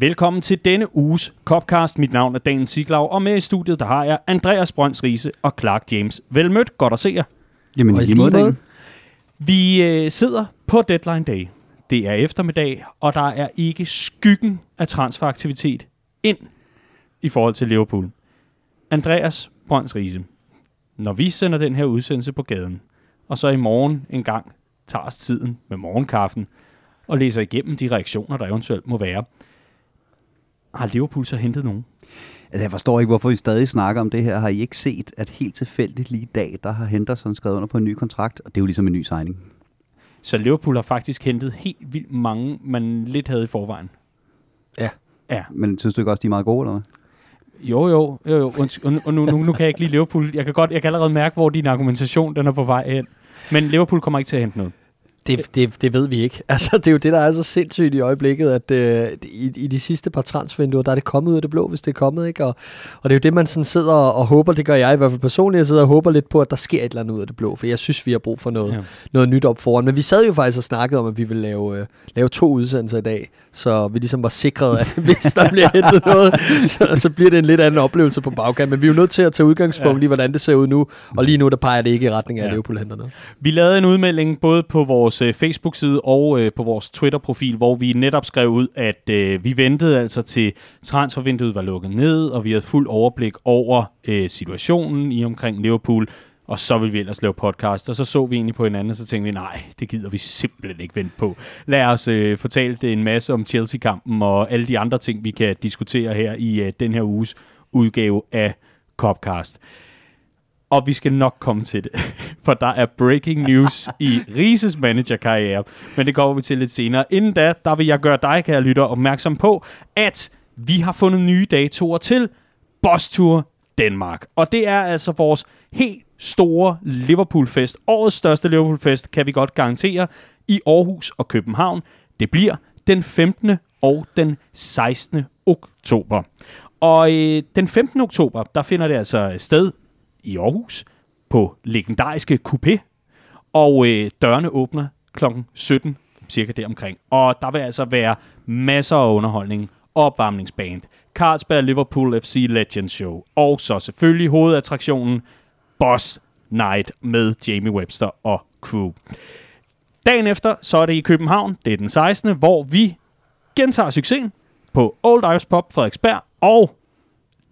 Velkommen til denne uges Copcast. Mit navn er Dan Siglau, og med i studiet der har jeg Andreas Brøns Riese og Clark James. Velmødt, godt at se jer. Jamen, Og i lige lige måde. måde. Vi øh, sidder på deadline day. Det er eftermiddag, og der er ikke skyggen af transferaktivitet ind i forhold til Liverpool. Andreas Brøns Riese, når vi sender den her udsendelse på gaden, og så i morgen en gang tager os tiden med morgenkaffen og læser igennem de reaktioner, der eventuelt må være, har Liverpool så hentet nogen? Altså, jeg forstår ikke, hvorfor vi stadig snakker om det her. Har I ikke set, at helt tilfældigt lige i dag, der har Henderson skrevet under på en ny kontrakt? Og det er jo ligesom en ny signing. Så Liverpool har faktisk hentet helt vildt mange, man lidt havde i forvejen. Ja. Ja, Men synes du ikke også, de er meget gode, eller hvad? jo jo, jo, jo. Og, og nu, nu, nu kan jeg ikke lide Liverpool. Jeg kan, godt, jeg kan allerede mærke, hvor din argumentation den er på vej hen. Men Liverpool kommer ikke til at hente noget. Det, det, det ved vi ikke. Altså, det er jo det, der er så sindssygt i øjeblikket, at øh, i, i de sidste par transfervinduer, der er det kommet ud af det blå, hvis det er kommet, ikke? Og, og det er jo det, man sådan sidder og håber, det gør jeg i hvert fald personligt, jeg sidder og håber lidt på, at der sker et eller andet ud af det blå, for jeg synes, vi har brug for noget, Ja. noget nyt op foran. Men vi sad jo faktisk og snakkede om, at vi ville lave, øh, lave to udsendelser i dag, så vi ligesom var sikret, at hvis der bliver hentet noget, så, så bliver det en lidt anden oplevelse på bagkant. Men vi er jo nødt til at tage udgangspunkt Ja. i, hvordan det ser ud nu, og lige nu, der peger det ikke i retning af, at Ja. Liverpool henter noget. Vi lavede en udmelding både på vores øh, Facebook-side og øh, på vores Twitter-profil, hvor vi netop skrev ud, at øh, vi ventede altså til transfervinduet var lukket ned, og vi havde fuld overblik over øh, situationen i omkring Liverpool, og så ville vi ellers lave podcast. Og så så vi egentlig på hinanden, og så tænkte vi, nej, det gider vi simpelthen ikke vente på. Lad os øh, fortælle det en masse om Chelsea-kampen og alle de andre ting, vi kan diskutere her i øh, den her uges udgave af Copcast. Og vi skal nok komme til det, for der er breaking news i Rises managerkarriere, men det kommer vi til lidt senere. Inden da, der vil jeg gøre dig, kære lytter, opmærksom på, at vi har fundet nye datoer til Boss Tour Danmark. Og det er altså vores helt store Liverpool-fest. Årets største Liverpool-fest, kan vi godt garantere, i Aarhus og København. Det bliver den 15. og den 16. oktober. Og øh, den 15. oktober, der finder det altså sted i Aarhus på legendariske Coupé, og øh, dørene åbner kl. 17, cirka deromkring. Og der vil altså være masser af underholdning, opvarmningsband, Carlsberg Liverpool FC Legends Show, og så selvfølgelig hovedattraktionen Boss Night med Jamie Webster og crew. Dagen efter, så er det i København, det er den 16., hvor vi gentager succesen på Old Irish Pop Frederiksberg, og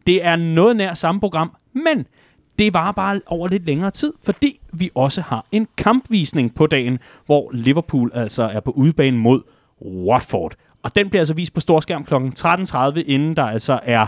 det er noget nær samme program, men det var bare over lidt længere tid, fordi vi også har en kampvisning på dagen, hvor Liverpool altså er på udebane mod Watford. Og den bliver altså vist på storskærm kl. 13.30, inden der altså er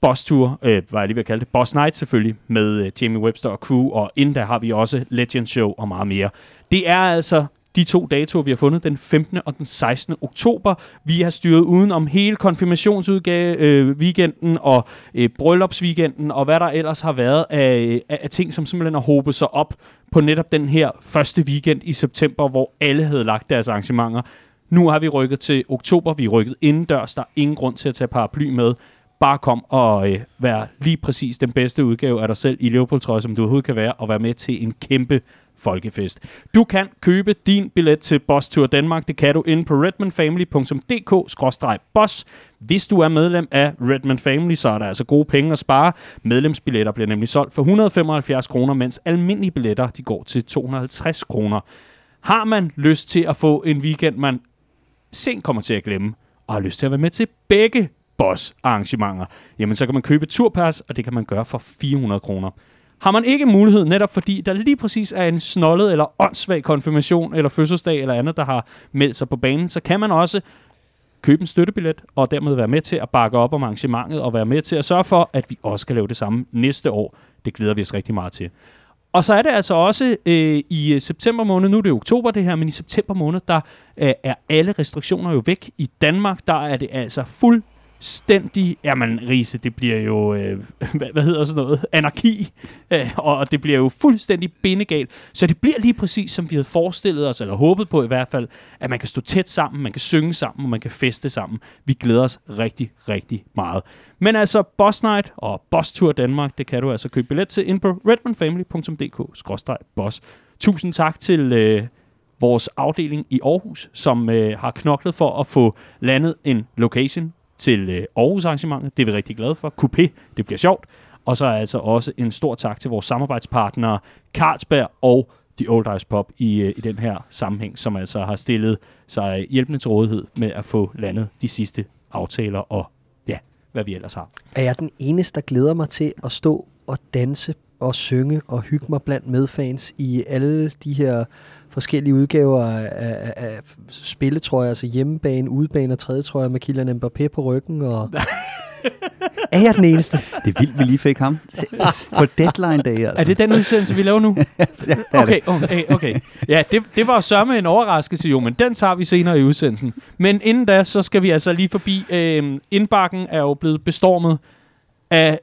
Boss Tour, øh, hvad jeg lige vil kalde det, Boss Night selvfølgelig, med øh, Jamie Webster og crew, og inden der har vi også Legend Show og meget mere. Det er altså de to datoer, vi har fundet, den 15. og den 16. oktober. Vi har styret uden om hele konfirmationsudgave øh, weekenden og øh, bryllupsweekenden og hvad der ellers har været af, af, af ting, som simpelthen har hobet sig op på netop den her første weekend i september, hvor alle havde lagt deres arrangementer. Nu har vi rykket til oktober, vi er rykket indendørs, der er ingen grund til at tage paraply med. Bare kom og øh, vær lige præcis den bedste udgave af dig selv i Liverpool-trøje, som du overhovedet kan være, og være med til en kæmpe folkefest. Du kan købe din billet til Boss Tour Danmark. Det kan du inde på redmanfamily.dk-boss. Hvis du er medlem af Redman Family, så er der altså gode penge at spare. Medlemsbilletter bliver nemlig solgt for 175 kroner, mens almindelige billetter de går til 250 kroner. Har man lyst til at få en weekend, man sent kommer til at glemme, og har lyst til at være med til begge boss arrangementer, jamen så kan man købe turpas, og det kan man gøre for 400 kroner. Har man ikke mulighed, netop fordi der lige præcis er en snollet eller åndssvag konfirmation eller fødselsdag eller andet, der har meldt sig på banen, så kan man også købe en støttebillet og dermed være med til at bakke op om arrangementet og være med til at sørge for, at vi også kan lave det samme næste år. Det glæder vi os rigtig meget til. Og så er det altså også øh, i øh, september måned, nu er det oktober det her, men i september måned, der øh, er alle restriktioner jo væk. I Danmark, der er det altså fuld fuldstændig, jamen Riese, det bliver jo, øh, hvad, hvad hedder sådan noget, anarki, øh, og det bliver jo fuldstændig bindegalt. Så det bliver lige præcis, som vi havde forestillet os, eller håbet på i hvert fald, at man kan stå tæt sammen, man kan synge sammen, og man kan feste sammen. Vi glæder os rigtig, rigtig meget. Men altså, Boss Night og Boss Tour Danmark, det kan du altså købe billet til ind på redmanfamily.dk-boss. Tusind tak til øh, vores afdeling i Aarhus, som øh, har knoklet for at få landet en location til øh, Aarhus arrangementet. Det er vi rigtig glade for. Coupé, det bliver sjovt. Og så er altså også en stor tak til vores samarbejdspartnere Carlsberg og The Old Ice Pop i, øh, i den her sammenhæng, som altså har stillet sig hjælpende til rådighed med at få landet de sidste aftaler og ja, hvad vi ellers har. Er jeg den eneste, der glæder mig til at stå og danse og synge og hygge mig blandt medfans i alle de her forskellige udgaver af, af, af spilletrøjer, altså hjemmebane, udebane og tredje trøjer med Kylian Mbappé på ryggen. Og er jeg den eneste? Det er vildt, vi lige fik ham på deadline day. Altså. Er det den udsendelse, vi laver nu? ja, okay, okay, okay. Ja, det, det var sørme en overraskelse jo, men den tager vi senere i udsendelsen. Men inden da, så skal vi altså lige forbi. Øh, indbakken er jo blevet bestormet af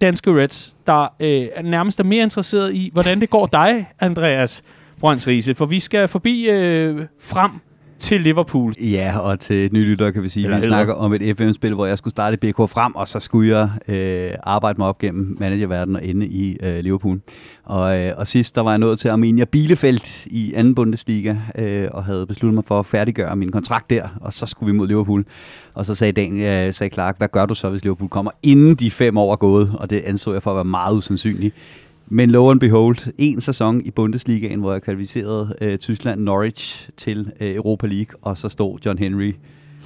danske Reds, der øh, nærmest er mere interesseret i, hvordan det går dig, Andreas Brønds Riese. For vi skal forbi øh, frem til Liverpool. Ja, og til nye lyttere kan vi sige, at vi snakker om et FM-spil, hvor jeg skulle starte BK frem, og så skulle jeg øh, arbejde mig op gennem managerverdenen og ende i øh, Liverpool. Og, øh, og sidst der var jeg nået til Arminia Bielefeld i anden Bundesliga, øh, og havde besluttet mig for at færdiggøre min kontrakt der, og så skulle vi mod Liverpool. Og så sagde Daniel, øh, sagde Clark, hvad gør du så, hvis Liverpool kommer inden de fem år er gået? Og det anså jeg for at være meget usandsynligt. Men lo and behold, en sæson i Bundesligaen, hvor jeg kvalificerede øh, Tyskland Norwich til øh, Europa League, og så stod John Henry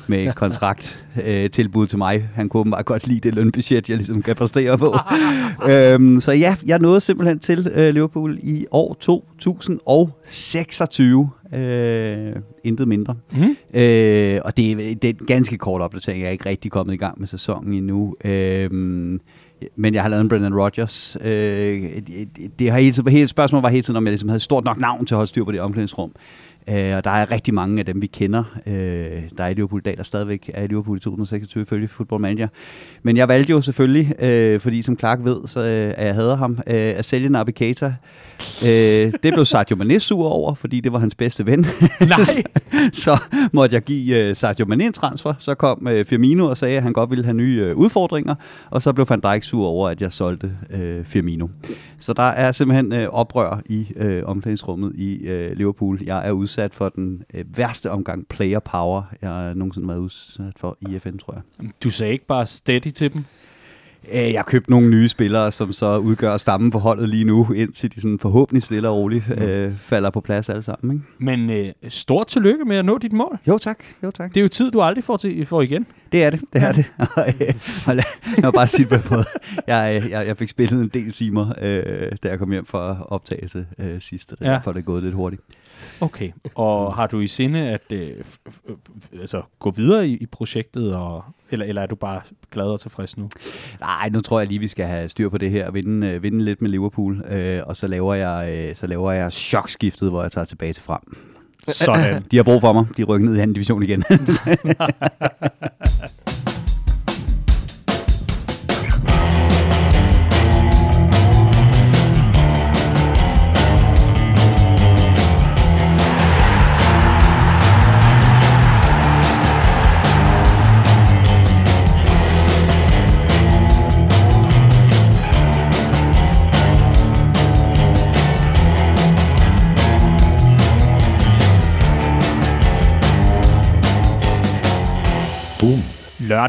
med kontrakt øh, tilbud til mig. Han kunne bare godt lide det lønbudget, jeg ligesom kan præstere på. øhm, så ja, jeg nåede simpelthen til øh, Liverpool i år 2026. Øh, intet mindre. Mm. Øh, og det er, det er en ganske kort opdatering. Jeg er ikke rigtig kommet i gang med sæsonen endnu. Øh, men jeg har lavet en Brendan Rodgers. Øh, det, det har hele tiden, hele spørgsmålet var hele tiden, om jeg ligesom havde stort nok navn til at holde styr på det omklædningsrum. Øh, og der er rigtig mange af dem, vi kender. Øh, der er i Liverpool i dag, der stadigvæk er i Liverpool i 2026, ifølge Football Manager. Men jeg valgte jo selvfølgelig, øh, fordi som Clark ved, så øh, jeg hader ham, øh, at sælge Naby Keita. Øh, det blev Sadio Mane sur over, fordi det var hans bedste ven. Nej! så måtte jeg give øh, Sadio Mane en transfer. Så kom øh, Firmino og sagde, at han godt ville have nye øh, udfordringer. Og så blev Van Dijk sur over, at jeg solgte øh, Firmino. Så der er simpelthen øh, oprør i øh, omklædningsrummet i øh, Liverpool. Jeg er udsat for den øh, værste omgang player power, jeg er nogensinde været udsat for i FN, tror jeg. Du sagde ikke bare steady til dem? Øh, jeg har købt nogle nye spillere, som så udgør stammen på holdet lige nu, indtil de sådan forhåbentlig stille og roligt øh, falder på plads alle sammen. Ikke? Men øh, stort tillykke med at nå dit mål. Jo tak, jo tak. Det er jo tid, du aldrig får, til, får igen. Det er det, det er det. og lad, jeg vil bare sige på måde. Jeg, jeg, jeg fik spillet en del timer, øh, da jeg kom hjem fra optagelse øh, sidste, ja. er det gået lidt hurtigt. Okay, og har du i sinde at øh, altså, gå videre i, i projektet, og, eller, eller er du bare glad og tilfreds nu? Nej, nu tror jeg lige, vi skal have styr på det her og vinde, øh, vinde lidt med Liverpool, øh, og så laver, jeg, øh, så laver jeg chokskiftet, hvor jeg tager tilbage til frem. Sådan. De har brug for mig. De rykker ned i anden division igen.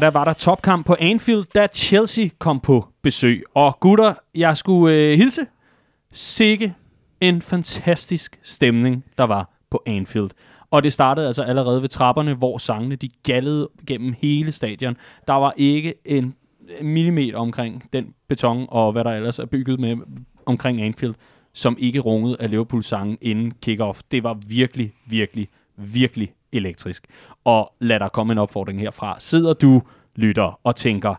Lørdag var der topkamp på Anfield, da Chelsea kom på besøg. Og gutter, jeg skulle øh, hilse. Sikke en fantastisk stemning, der var på Anfield. Og det startede altså allerede ved trapperne, hvor sangene de gallede gennem hele stadion. Der var ikke en millimeter omkring den beton og hvad der ellers er bygget med omkring Anfield, som ikke rungede af Liverpool sangen inden kickoff. Det var virkelig, virkelig, virkelig elektrisk. Og lad der komme en opfordring herfra. Sidder du, lytter, og tænker,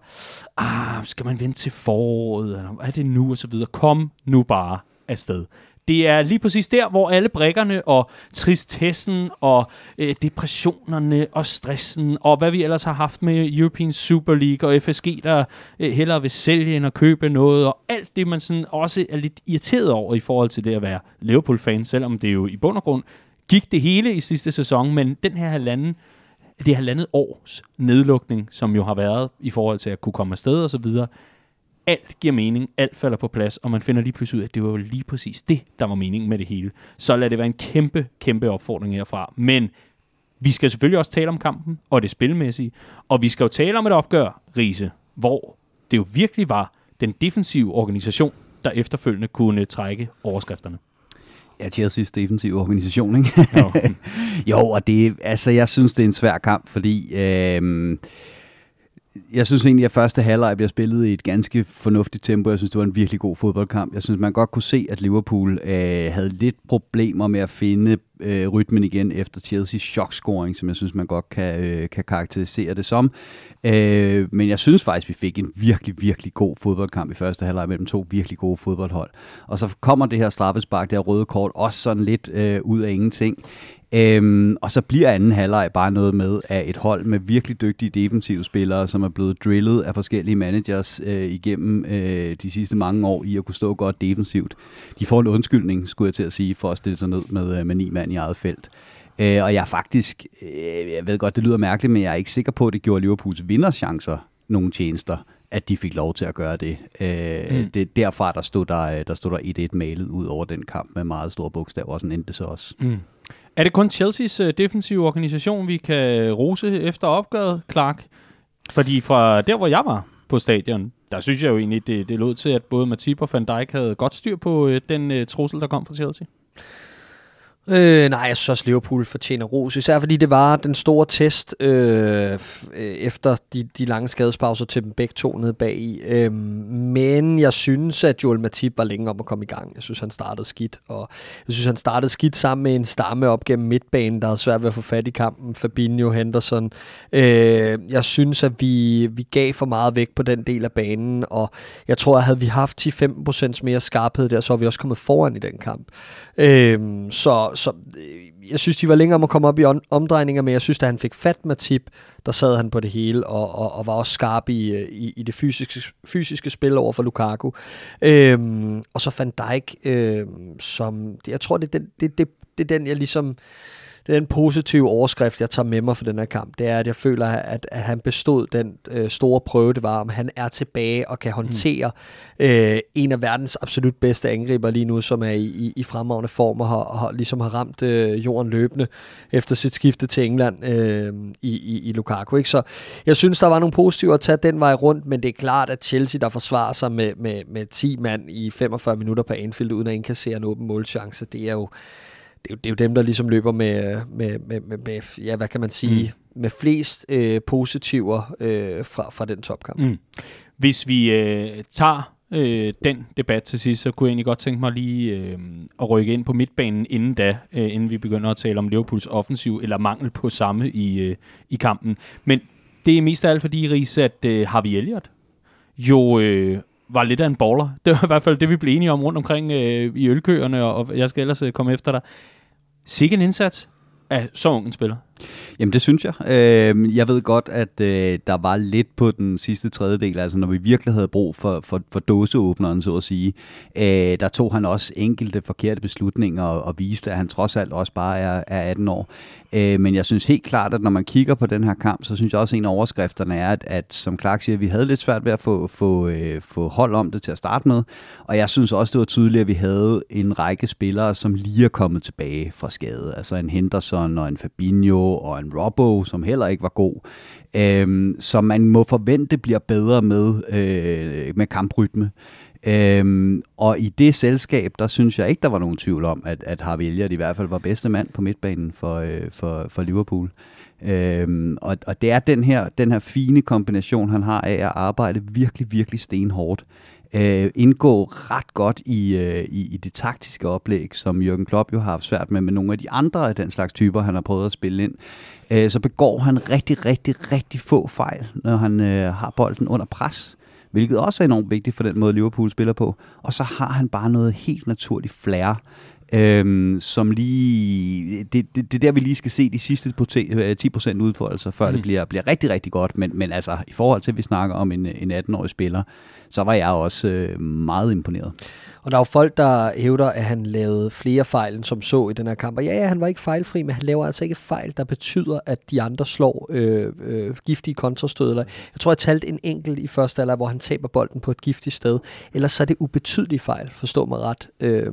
ah, skal man vente til foråret, eller er det nu, og så videre. Kom nu bare afsted. Det er lige præcis der, hvor alle brækkerne og tristessen og øh, depressionerne og stressen og hvad vi ellers har haft med European Super League og FSG, der øh, hellere vil sælge end at købe noget, og alt det, man sådan også er lidt irriteret over i forhold til det at være Liverpool-fan, selvom det jo i bund og grund gik det hele i sidste sæson, men den her halvanden, det halvandet års nedlukning, som jo har været i forhold til at kunne komme afsted og så videre, alt giver mening, alt falder på plads, og man finder lige pludselig ud af, at det var jo lige præcis det, der var meningen med det hele. Så lad det være en kæmpe, kæmpe opfordring herfra. Men Vi skal selvfølgelig også tale om kampen og det spilmæssige, og vi skal jo tale om et opgør, Riese, hvor det jo virkelig var den defensive organisation, der efterfølgende kunne trække overskrifterne. Ja, Chelsea's defensive organisation, ikke? Jo. jo, og det, altså, jeg synes, det er en svær kamp, fordi øh, jeg synes egentlig, at første halvleg bliver spillet i et ganske fornuftigt tempo. Jeg synes, det var en virkelig god fodboldkamp. Jeg synes, man godt kunne se, at Liverpool øh, havde lidt problemer med at finde øh, rytmen igen efter Chelsea's chokscoring, som jeg synes, man godt kan, øh, kan karakterisere det som. Øh, men jeg synes faktisk, vi fik en virkelig, virkelig god fodboldkamp i første halvleg mellem to virkelig gode fodboldhold. Og så kommer det her straffespark, det her røde kort, også sådan lidt øh, ud af ingenting. Øhm, og så bliver anden halvleg bare noget med, at et hold med virkelig dygtige defensive spillere, som er blevet drillet af forskellige managers øh, igennem øh, de sidste mange år i at kunne stå godt defensivt. De får en undskyldning, skulle jeg til at sige, for at stille sig ned med, øh, med ni mand i eget felt. Øh, og jeg er faktisk, øh, jeg ved godt, det lyder mærkeligt, men jeg er ikke sikker på, at det gjorde Liverpools vinderchancer nogle tjenester at de fik lov til at gøre det. Øh, mm. det derfra, der stod der, der stod der 1-1 malet ud over den kamp med meget store bogstaver, og sådan endte det så også. Mm. Er det kun Chelseas uh, defensive organisation, vi kan rose efter opgøret, Clark? Fordi fra der, hvor jeg var på stadion, der synes jeg jo egentlig, det, det lod til, at både Matip og Van Dijk havde godt styr på uh, den uh, trussel, der kom fra Chelsea. Øh, nej, jeg synes også, Liverpool fortjener ros, især fordi det var den store test øh, øh efter de, de lange skadespauser til dem begge to nede bag i. Øh, men jeg synes, at Joel Matip var længe om at komme i gang. Jeg synes, han startede skidt, og jeg synes, han startede skidt sammen med en stamme op gennem midtbanen, der havde svært ved at få fat i kampen. Fabinho, Henderson. Øh, jeg synes, at vi, vi gav for meget væk på den del af banen, og jeg tror, at havde vi haft 10-15% mere skarphed der, så var vi også kommet foran i den kamp. Øh, så så øh, jeg synes, de var længere om at komme op i omdrejninger, men jeg synes, da han fik fat med tip, der sad han på det hele, og, og, og var også skarp i, øh, i, i det fysiske, fysiske spil over for Lukaku. Øhm, og så Van Dijk, øhm, som, jeg tror, det er den, det, det, det er den, jeg ligesom det er en positiv overskrift, jeg tager med mig for den her kamp. Det er, at jeg føler, at, at han bestod den øh, store prøve, det var, om han er tilbage og kan håndtere mm. øh, en af verdens absolut bedste angriber lige nu, som er i, i, i fremragende form og har, har, ligesom har ramt øh, jorden løbende efter sit skifte til England øh, i, i, i Lukaku. Ikke? Så jeg synes, der var nogle positive at tage den vej rundt, men det er klart, at Chelsea, der forsvarer sig med, med, med 10 mand i 45 minutter på Anfield, uden at indkassere en åben målchance, det er jo det er, jo, det er jo dem, der ligesom løber med, med, med, med, med ja, hvad kan man sige, mm. med flest øh, positiver øh, fra, fra den topkamp. Mm. Hvis vi øh, tager øh, den debat til sidst, så kunne jeg egentlig godt tænke mig lige øh, at rykke ind på midtbanen inden da, øh, inden vi begynder at tale om Liverpools offensiv, eller mangel på samme i, øh, i kampen. Men det er mest af alt fordi, Ries, at øh, Harvey Elliott jo øh, var lidt af en baller. Det var i hvert fald det, vi blev enige om rundt omkring øh, i ølkøerne, og, og jeg skal ellers øh, komme efter dig. Sikke en indsats af så ung en spiller. Jamen det synes jeg. Øh, jeg ved godt, at øh, der var lidt på den sidste tredjedel, altså når vi virkelig havde brug for, for, for dåseåbneren, så at sige. Øh, der tog han også enkelte forkerte beslutninger og, og viste, at han trods alt også bare er, er 18 år. Øh, men jeg synes helt klart, at når man kigger på den her kamp, så synes jeg også, at en af overskrifterne er, at, at som Clark siger, vi havde lidt svært ved at få, få, øh, få hold om det til at starte med. Og jeg synes også, det var tydeligt, at vi havde en række spillere, som lige er kommet tilbage fra skade. Altså en Henderson og en Fabinho og en Robbo, som heller ikke var god. øh, som man må forvente bliver bedre med, øh, med kamprytme. Øhm, og i det selskab, der synes jeg ikke, der var nogen tvivl om, at, at Harvey Elliott i hvert fald var bedste mand på midtbanen for, øh, for, for Liverpool. Øhm, og, og det er den her, den her fine kombination, han har af at arbejde virkelig, virkelig stenhårdt. Øh, indgå ret godt i, øh, i, i det taktiske oplæg, som Jürgen Klopp jo har haft svært med, med nogle af de andre af den slags typer, han har prøvet at spille ind. Øh, så begår han rigtig, rigtig, rigtig få fejl, når han øh, har bolden under pres hvilket også er enormt vigtigt for den måde, Liverpool spiller på. Og så har han bare noget helt naturligt flair, øhm, som lige... Det, det, det er der, vi lige skal se de sidste 10% øh, udfoldelser, før mm. det bliver, bliver rigtig, rigtig godt. Men, men altså, i forhold til, at vi snakker om en, en 18-årig spiller, så var jeg også øh, meget imponeret. Og der er jo folk, der hævder, at han lavede flere fejl, end som så i den her kamp. Og ja, ja, han var ikke fejlfri, men han laver altså ikke fejl, der betyder, at de andre slår øh, øh, giftige kontrastød. Jeg tror, jeg talte en enkelt i første alder, hvor han taber bolden på et giftigt sted. Ellers så er det ubetydelige fejl, forstå mig ret. Øh,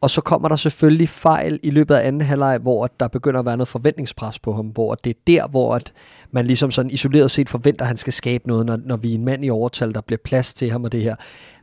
og så kommer der selvfølgelig fejl i løbet af anden halvleg, hvor der begynder at være noget forventningspres på ham, hvor det er der, hvor at man ligesom sådan isoleret set forventer, at han skal skabe noget, når, når vi er en mand i overtal, der bliver plads til ham og det her.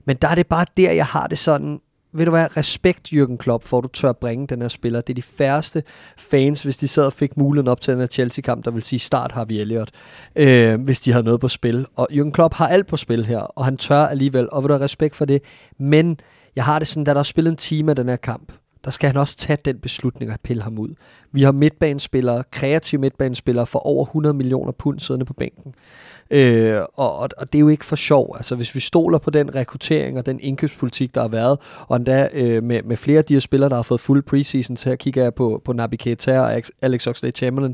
Men der er det bare der, jeg har det sådan, ved du hvad, respekt Jürgen Klopp, for at du tør bringe den her spiller. Det er de færreste fans, hvis de sad og fik muligheden op til den her Chelsea-kamp, der vil sige, start har vi Elliot, øh, hvis de havde noget på spil. Og Jürgen Klopp har alt på spil her, og han tør alligevel, og vil du have respekt for det. Men jeg har det sådan, da der er spillet en time af den her kamp, der skal han også tage den beslutning at pille ham ud. Vi har midtbanespillere, kreative midtbanespillere for over 100 millioner pund siddende på bænken. Øh, og, og, og det er jo ikke for sjov. Altså, hvis vi stoler på den rekruttering og den indkøbspolitik, der har været, og endda øh, med, med flere af de her spillere, der har fået fuld preseason, så her kigger jeg på, på Naby Keita og Alex Oxlade-Chamberlain,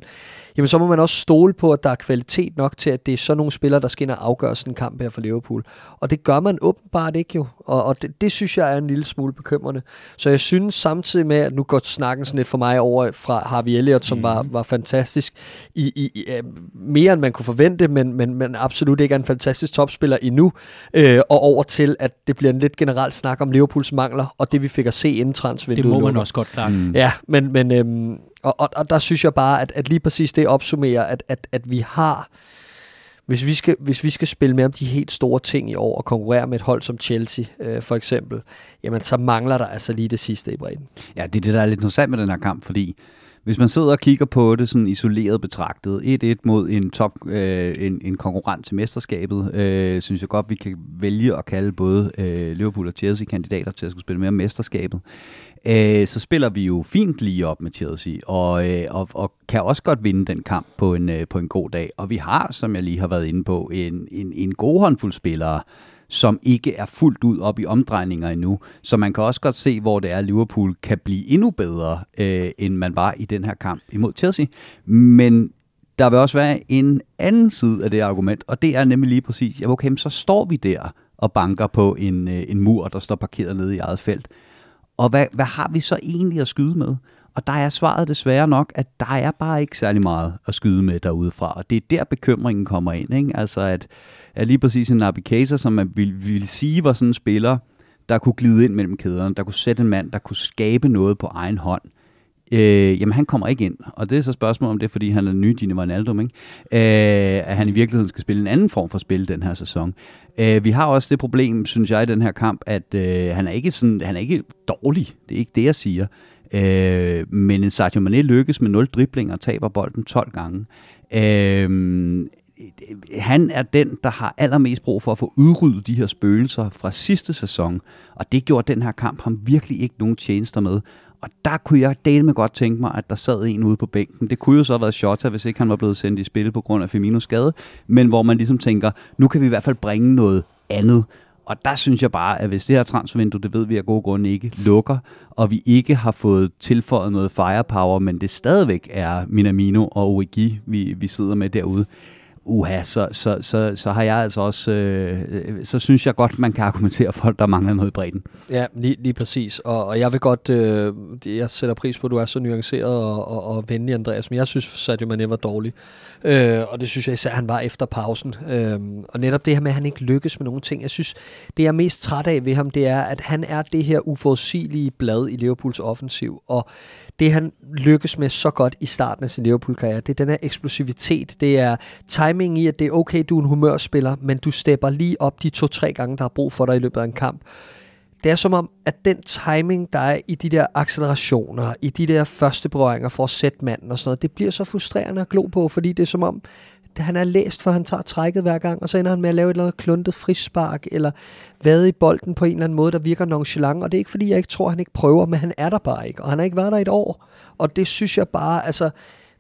jamen så må man også stole på, at der er kvalitet nok til, at det er sådan nogle spillere, der skal ind og afgøre sådan en kamp her for Liverpool. Og det gør man åbenbart ikke jo, og, og det, det synes jeg er en lille smule bekymrende. Så jeg synes samtidig med, at nu går snakken sådan lidt for mig over fra Harvey Elliott, som mm. var, var fantastisk, i, i, i, mere end man kunne forvente, men, men, men absolut ikke er en fantastisk topspiller endnu, øh, og over til, at det bliver en lidt generelt snak om Liverpools mangler, og det vi fik at se inden transfervinduet. Det må man også godt klare. Mm. Ja, men, men øhm, og, og, og der synes jeg bare, at, at lige præcis det opsummerer, at, at, at vi har... Hvis vi, skal, hvis vi skal spille med om de helt store ting i år og konkurrere med et hold som Chelsea øh, for eksempel, jamen så mangler der altså lige det sidste i bredden. Ja, det er det, der er lidt interessant med den her kamp, fordi hvis man sidder og kigger på det sådan isoleret betragtet, 1-1 mod en, top, øh, en, en konkurrent til mesterskabet, øh, synes jeg godt, vi kan vælge at kalde både øh, Liverpool og Chelsea kandidater til at skulle spille mere mesterskabet øh, så spiller vi jo fint lige op med Chelsea, og, øh, og, og kan også godt vinde den kamp på en, øh, på en god dag. Og vi har, som jeg lige har været inde på, en, en, en god håndfuld spillere, som ikke er fuldt ud op i omdrejninger endnu. Så man kan også godt se, hvor det er, at Liverpool kan blive endnu bedre, øh, end man var i den her kamp imod Chelsea. Men der vil også være en anden side af det argument, og det er nemlig lige præcis, ja, okay, så står vi der og banker på en, øh, en mur, der står parkeret nede i eget felt. Og hvad, hvad har vi så egentlig at skyde med? Og der er svaret desværre nok, at der er bare ikke særlig meget at skyde med derudefra. Og det er der bekymringen kommer ind. Ikke? Altså at, at lige præcis en navigator, som man vil, vil sige var sådan en spiller, der kunne glide ind mellem kæderne, der kunne sætte en mand, der kunne skabe noget på egen hånd øh, jamen han kommer ikke ind. Og det er så spørgsmålet om det, fordi han er ny Gini Wijnaldum, ikke? Øh, at han i virkeligheden skal spille en anden form for spil den her sæson. Øh, vi har også det problem, synes jeg, i den her kamp, at øh, han, er ikke sådan, han er ikke dårlig. Det er ikke det, jeg siger. Øh, men Sergio Mané lykkes med 0 driblinger og taber bolden 12 gange. Øh, han er den, der har allermest brug for at få udryddet de her spøgelser fra sidste sæson, og det gjorde den her kamp ham virkelig ikke nogen tjenester med. Og der kunne jeg dele med godt tænke mig, at der sad en ude på bænken. Det kunne jo så have været Shota, hvis ikke han var blevet sendt i spil på grund af Feminos skade. Men hvor man ligesom tænker, nu kan vi i hvert fald bringe noget andet. Og der synes jeg bare, at hvis det her transfervindue, det ved vi af gode grunde ikke, lukker, og vi ikke har fået tilføjet noget firepower, men det stadigvæk er Minamino og Origi, vi, vi sidder med derude, uha, så, så, så, så har jeg altså også, øh, øh, så synes jeg godt, man kan argumentere for, at der mangler noget i bredden. Ja, lige, lige præcis. Og, og jeg vil godt, øh, jeg sætter pris på, at du er så nuanceret og, og, og venlig, Andreas, men jeg synes, Sadio Mane var dårlig. Øh, og det synes jeg især, han var efter pausen. Øh, og netop det her med, at han ikke lykkes med nogle ting, jeg synes, det jeg er mest træt af ved ham, det er, at han er det her uforudsigelige blad i Liverpools offensiv. Og det han lykkes med så godt i starten af sin Liverpool-karriere, det er den her eksplosivitet, det er timing i, at det er okay, du er en humørspiller, men du stepper lige op de to-tre gange, der har brug for dig i løbet af en kamp. Det er som om, at den timing, der er i de der accelerationer, i de der første berøringer for at sætte manden og sådan noget, det bliver så frustrerende at glo på, fordi det er som om, han er læst, for han tager trækket hver gang, og så ender han med at lave et eller andet kluntet frispark, eller vade i bolden på en eller anden måde, der virker nonchalant, og det er ikke fordi, jeg ikke tror, han ikke prøver, men han er der bare ikke, og han har ikke været der et år, og det synes jeg bare, altså,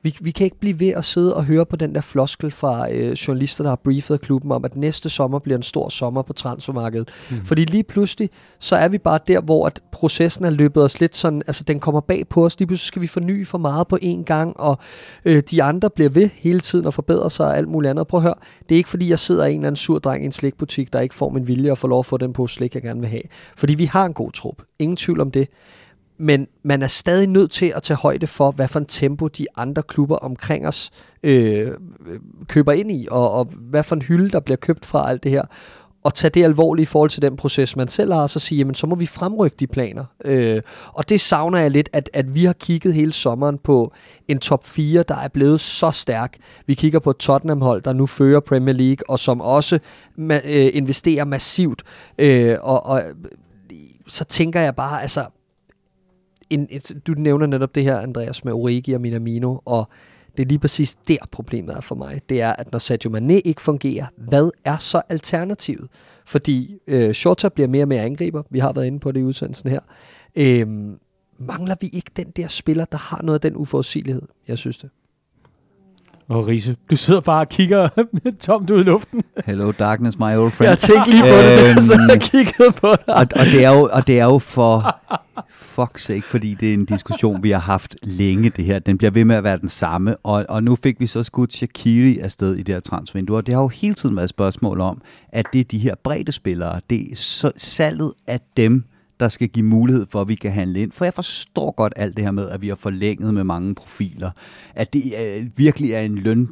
vi, vi kan ikke blive ved at sidde og høre på den der floskel fra øh, journalister, der har briefet klubben om, at næste sommer bliver en stor sommer på transfermarkedet. Mm. Fordi lige pludselig, så er vi bare der, hvor at processen er løbet os lidt sådan, altså den kommer bag på os. Lige pludselig skal vi forny for meget på én gang, og øh, de andre bliver ved hele tiden og forbedrer sig og alt muligt andet. Prøv at høre, det er ikke fordi, jeg sidder i en eller anden sur dreng i en slikbutik, der ikke får min vilje og får lov at få den på slik, jeg gerne vil have. Fordi vi har en god trup. Ingen tvivl om det men man er stadig nødt til at tage højde for, hvad for en tempo de andre klubber omkring os øh, køber ind i, og, og hvad for en hylde, der bliver købt fra alt det her. og tage det alvorligt i forhold til den proces, man selv har, og så sige, jamen så må vi fremrykke de planer. Øh, og det savner jeg lidt, at, at vi har kigget hele sommeren på en top 4, der er blevet så stærk. Vi kigger på Tottenham-hold, der nu fører Premier League, og som også ma- øh, investerer massivt. Øh, og, og så tænker jeg bare, altså, en, et, du nævner netop det her, Andreas, med Origi og Minamino, og det er lige præcis der problemet er for mig. Det er, at når Sadio Mane ikke fungerer, hvad er så alternativet? Fordi øh, Shota bliver mere og mere angriber. Vi har været inde på det i udsendelsen her. Øh, mangler vi ikke den der spiller, der har noget af den uforudsigelighed? Jeg synes det. Og Riese, du sidder bare og kigger tomt ud i luften. Hello darkness, my old friend. Jeg tænkte lige på det, så jeg kiggede på dig. Og, og, det er jo, og det er jo for fuck's sake, fordi det er en diskussion, vi har haft længe, det her. Den bliver ved med at være den samme. Og, og nu fik vi så skudt Shakiri afsted i det her transfervindue. Og det har jo hele tiden været et spørgsmål om, at det er de her brede spillere. Det er så, salget af dem, der skal give mulighed for, at vi kan handle ind. For jeg forstår godt alt det her med, at vi har forlænget med mange profiler. At det øh, virkelig er en løn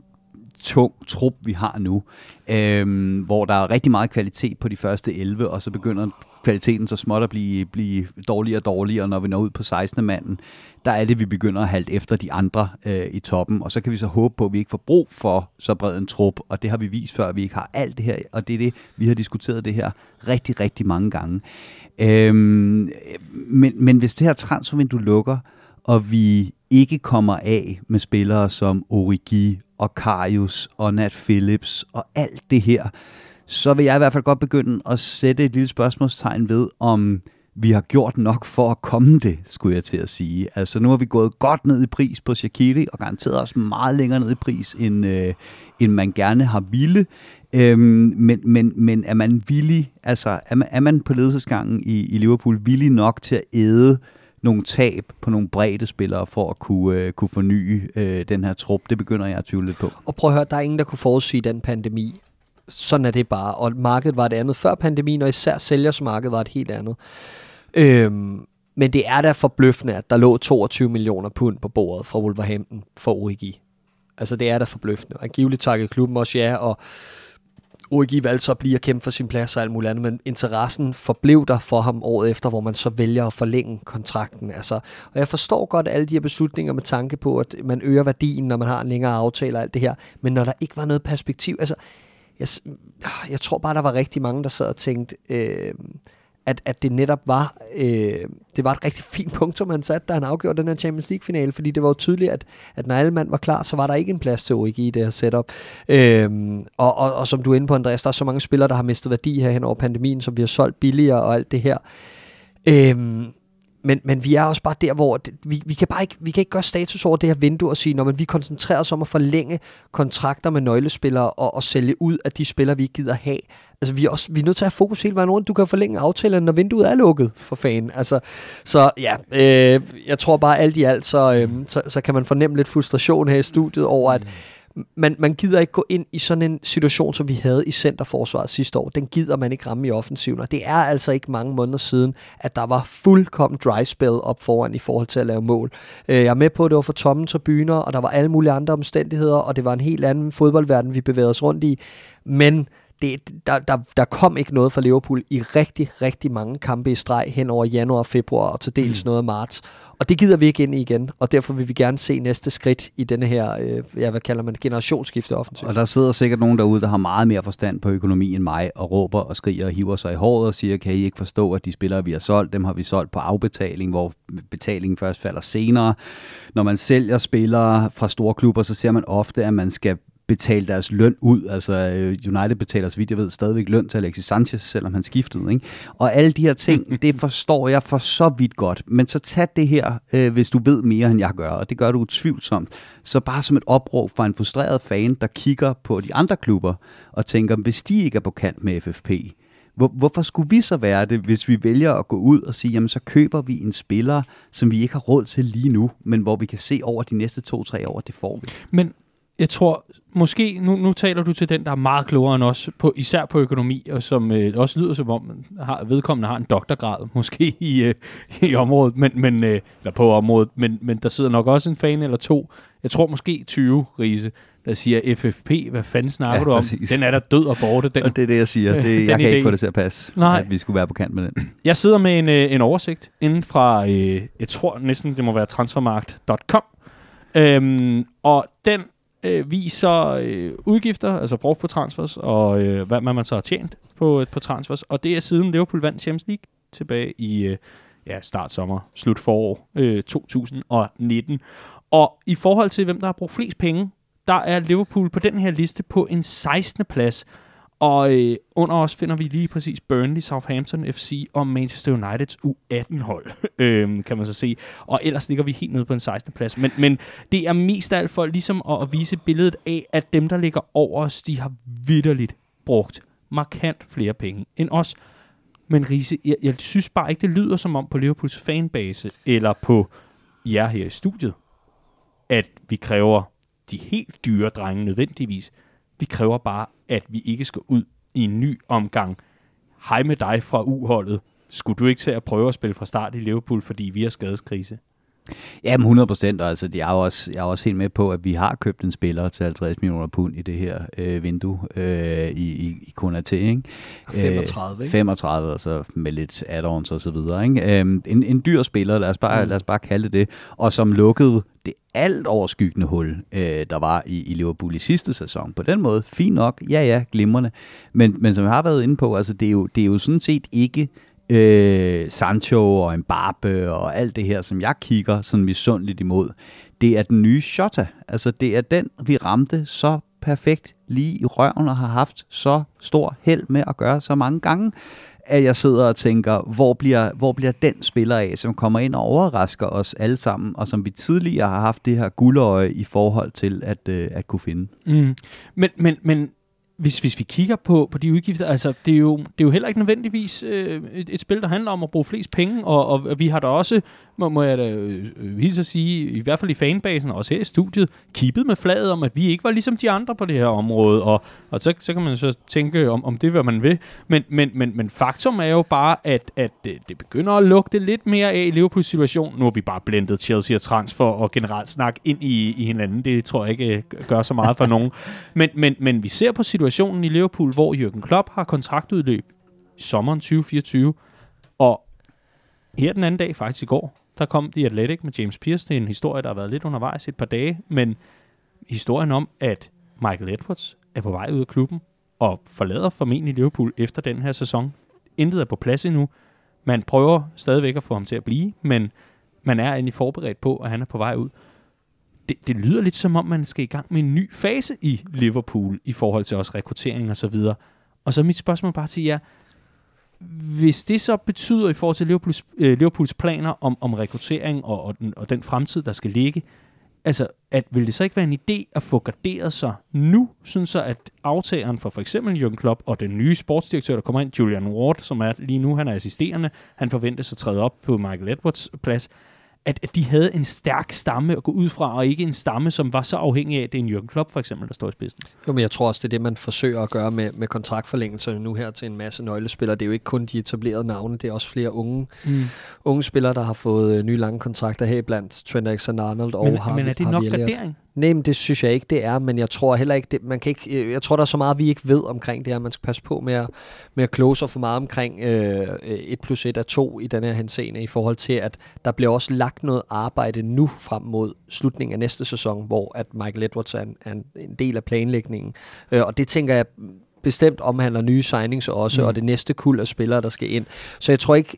tung trup, vi har nu, øhm, hvor der er rigtig meget kvalitet på de første 11, og så begynder kvaliteten så småt at blive, blive dårligere og dårligere, når vi når ud på 16. manden, der er det, vi begynder at halte efter de andre øh, i toppen, og så kan vi så håbe på, at vi ikke får brug for så bred en trup, og det har vi vist før, at vi ikke har alt det her, og det er det, vi har diskuteret det her rigtig, rigtig mange gange. Øhm, men, men hvis det her transfervindue lukker, og vi ikke kommer af med spillere som Origi og Karius og Nat Phillips og alt det her, så vil jeg i hvert fald godt begynde at sætte et lille spørgsmålstegn ved, om vi har gjort nok for at komme det, skulle jeg til at sige. Altså nu har vi gået godt ned i pris på Shaqiri, og garanteret også meget længere ned i pris, end, øh, end man gerne har ville. Øhm, men, men, men er man villig, altså er man, er man på ledelsesgangen i, i Liverpool villig nok til at æde nogle tab på nogle brede spillere for at kunne, øh, kunne forny øh, den her trup? Det begynder jeg at tvivle lidt på. Og prøv at høre, der er ingen, der kunne forudsige den pandemi. Sådan er det bare. Og markedet var det andet før pandemien, og især sælgersmarkedet var et helt andet. Øhm, men det er da forbløffende, at der lå 22 millioner pund på bordet fra Wolverhampton for Origi. Altså det er da forbløffende. Og angiveligt takkede klubben også ja, og Origi valgte så at blive at kæmpe for sin plads og alt muligt andet, men interessen forblev der for ham året efter, hvor man så vælger at forlænge kontrakten. Altså, og jeg forstår godt alle de her beslutninger med tanke på, at man øger værdien, når man har en længere aftale og alt det her, men når der ikke var noget perspektiv, altså, jeg, jeg tror bare, der var rigtig mange, der sad og tænkte, øh, at, at det netop var, øh, det var et rigtig fint punkt, som han satte, da han afgjorde den her Champions League-finale, fordi det var jo tydeligt, at, at når alle mand var klar, så var der ikke en plads til Origi i det her setup. Øh, og, og, og som du er inde på, Andreas, der er så mange spillere, der har mistet værdi her hen over pandemien, som vi har solgt billigere og alt det her. Øh, men, men vi er også bare der, hvor det, vi, vi, kan bare ikke, vi kan ikke gøre status over det her vindue og sige, når vi koncentrerer os om at forlænge kontrakter med nøglespillere og, og sælge ud af de spillere, vi ikke gider have. Altså, vi er, også, vi er nødt til at have fokus hele vejen rundt. Du kan forlænge aftalen, når vinduet er lukket, for fanden. Altså, så ja, øh, jeg tror bare alt i alt, så, øh, så, så kan man fornemme lidt frustration her i studiet over, at mm man, man gider ikke gå ind i sådan en situation, som vi havde i centerforsvaret sidste år. Den gider man ikke ramme i offensiven, og det er altså ikke mange måneder siden, at der var fuldkommen dry spell op foran i forhold til at lave mål. Øh, jeg er med på, at det var for tomme tribuner, og der var alle mulige andre omstændigheder, og det var en helt anden fodboldverden, vi bevægede os rundt i. Men det, der, der, der kom ikke noget fra Liverpool i rigtig, rigtig mange kampe i streg hen over januar, februar og til dels mm. noget af marts. Og det gider vi ikke ind i igen, og derfor vil vi gerne se næste skridt i denne her, øh, ja, hvad kalder man, generationsskifte offensivt. Og der sidder sikkert nogen derude, der har meget mere forstand på økonomi end mig, og råber og skriger og hiver sig i håret og siger, kan I ikke forstå, at de spillere, vi har solgt, dem har vi solgt på afbetaling, hvor betalingen først falder senere. Når man sælger spillere fra store klubber, så ser man ofte, at man skal betale deres løn ud. Altså øh, United betaler, så vidt jeg ved, stadigvæk løn til Alexis Sanchez, selvom han skiftede. Ikke? Og alle de her ting, det forstår jeg for så vidt godt. Men så tag det her, øh, hvis du ved mere, end jeg gør, og det gør du utvivlsomt. Så bare som et opråb fra en frustreret fan, der kigger på de andre klubber og tænker, hvis de ikke er på kant med FFP, hvor, hvorfor skulle vi så være det, hvis vi vælger at gå ud og sige, jamen så køber vi en spiller, som vi ikke har råd til lige nu, men hvor vi kan se over de næste to-tre år, det får vi. Men jeg tror, måske, nu, nu taler du til den, der er meget klogere end os, på, især på økonomi, og som øh, også lyder som om, har, vedkommende har en doktorgrad, måske i, øh, i området, men, men, øh, eller på området, men, men der sidder nok også en fan eller to, jeg tror måske 20, Riese, der siger FFP, hvad fanden snakker ja, du om? Præcis. Den er der død og borte. Den, og det er det, jeg siger. Det, jeg kan idé. ikke få det til at passe, Nej. at vi skulle være på kant med den. Jeg sidder med en, øh, en oversigt inden fra, øh, jeg tror næsten, det må være transfermarkt.com. Øhm, og den øh, viser øh, udgifter, altså brugt på transfers, og øh, hvad man så har tjent på, øh, på transfers. Og det er siden Liverpool vandt Champions League tilbage i øh, ja, start sommer, slut forår øh, 2019. Og i forhold til, hvem der har brugt flest penge, der er Liverpool på den her liste på en 16. plads. Og øh, under os finder vi lige præcis Burnley, Southampton FC og Manchester Uniteds U18-hold, øh, kan man så se. Og ellers ligger vi helt nede på en 16. plads. Men, men det er mest af alt for ligesom at, at vise billedet af, at dem, der ligger over os, de har vidderligt brugt markant flere penge end os. Men Riese, jeg, jeg synes bare ikke, det lyder som om på Liverpools fanbase, eller på jer her i studiet, at vi kræver de helt dyre drenge nødvendigvis. Vi kræver bare, at vi ikke skal ud i en ny omgang. Hej med dig fra uholdet. Skulle du ikke til at prøve at spille fra start i Liverpool, fordi vi har skadeskrise? Jamen 100 procent, altså jeg er, også, jeg er også helt med på, at vi har købt en spiller til 50 millioner pund i det her øh, vindue øh, i, i, i Konate, ikke? 35, ikke? 35, og så med lidt add-ons og så videre, ikke? Øh, en, en dyr spiller, lad os, bare, mm. lad os bare kalde det, og som lukkede det alt overskyggende hul, øh, der var i, i Liverpool i sidste sæson. På den måde, fint nok, ja ja, glimrende. Men, men som jeg har været inde på, altså det er jo, det er jo sådan set ikke øh, Sancho og Mbappe og alt det her, som jeg kigger sådan misundeligt imod, det er den nye Shota. Altså det er den, vi ramte så perfekt lige i røven og har haft så stor held med at gøre så mange gange, at jeg sidder og tænker, hvor bliver, hvor bliver den spiller af, som kommer ind og overrasker os alle sammen, og som vi tidligere har haft det her guldøje i forhold til at, øh, at kunne finde. Mm. Men, men, men hvis, hvis vi kigger på, på de udgifter, altså det er jo, det er jo heller ikke nødvendigvis øh, et, et spil, der handler om at bruge flest penge, og, og vi har da også, må, må jeg da øh, øh, hilse at sige, i hvert fald i fanbasen, og også her i studiet, kippet med flaget om, at vi ikke var ligesom de andre på det her område, og, og så, så kan man så tænke om, om det, hvad man vil, men, men, men, men faktum er jo bare, at, at det begynder at lugte lidt mere af i Liverpools situation. Nu har vi bare blendet Chelsea og transfer og generelt snak ind i, i hinanden, det tror jeg ikke øh, gør så meget for nogen, men, men, men vi ser på situationen, situationen i Liverpool, hvor Jürgen Klopp har kontraktudløb i sommeren 2024, og her den anden dag, faktisk i går, der kom The Athletic med James Pierce. Det er en historie, der har været lidt undervejs et par dage, men historien om, at Michael Edwards er på vej ud af klubben og forlader formentlig Liverpool efter den her sæson. Intet er på plads endnu. Man prøver stadigvæk at få ham til at blive, men man er egentlig forberedt på, at han er på vej ud det, det lyder lidt som om, man skal i gang med en ny fase i Liverpool i forhold til også rekruttering og så videre. Og så mit spørgsmål bare til jer, hvis det så betyder i forhold til Liverpools, øh, Liverpools planer om, om rekruttering og, og, den, og den fremtid, der skal ligge, altså, at, vil det så ikke være en idé at få garderet sig nu, synes så at aftageren for for eksempel Jürgen Klopp og den nye sportsdirektør, der kommer ind, Julian Ward, som er lige nu, han er assisterende, han forventes at træde op på Michael Edwards plads, at, at de havde en stærk stamme at gå ud fra, og ikke en stamme, som var så afhængig af, at det er en Jürgen Klopp for eksempel, der står i spidsen. Jo, men jeg tror også, det er det, man forsøger at gøre med, med kontraktforlængelserne nu her til en masse nøglespillere. Det er jo ikke kun de etablerede navne, det er også flere unge, mm. unge spillere, der har fået øh, nye lange kontrakter her blandt Trent Alexander-Arnold og men, Harvey, Men er det nok gardering? Nej, men det synes jeg ikke, det er, men jeg tror heller ikke, det, man kan ikke, øh, jeg tror, der er så meget, vi ikke ved omkring det her. Man skal passe på med at, med at close for meget omkring øh, øh 1 plus 1 er 2 i den her henseende, i forhold til, at der bliver også lagt noget arbejde nu frem mod slutningen af næste sæson, hvor at Michael Edwards er en, er en del af planlægningen. Øh, og det tænker jeg bestemt omhandler nye signings også, mm. og det næste kul af spillere, der skal ind. Så jeg tror ikke,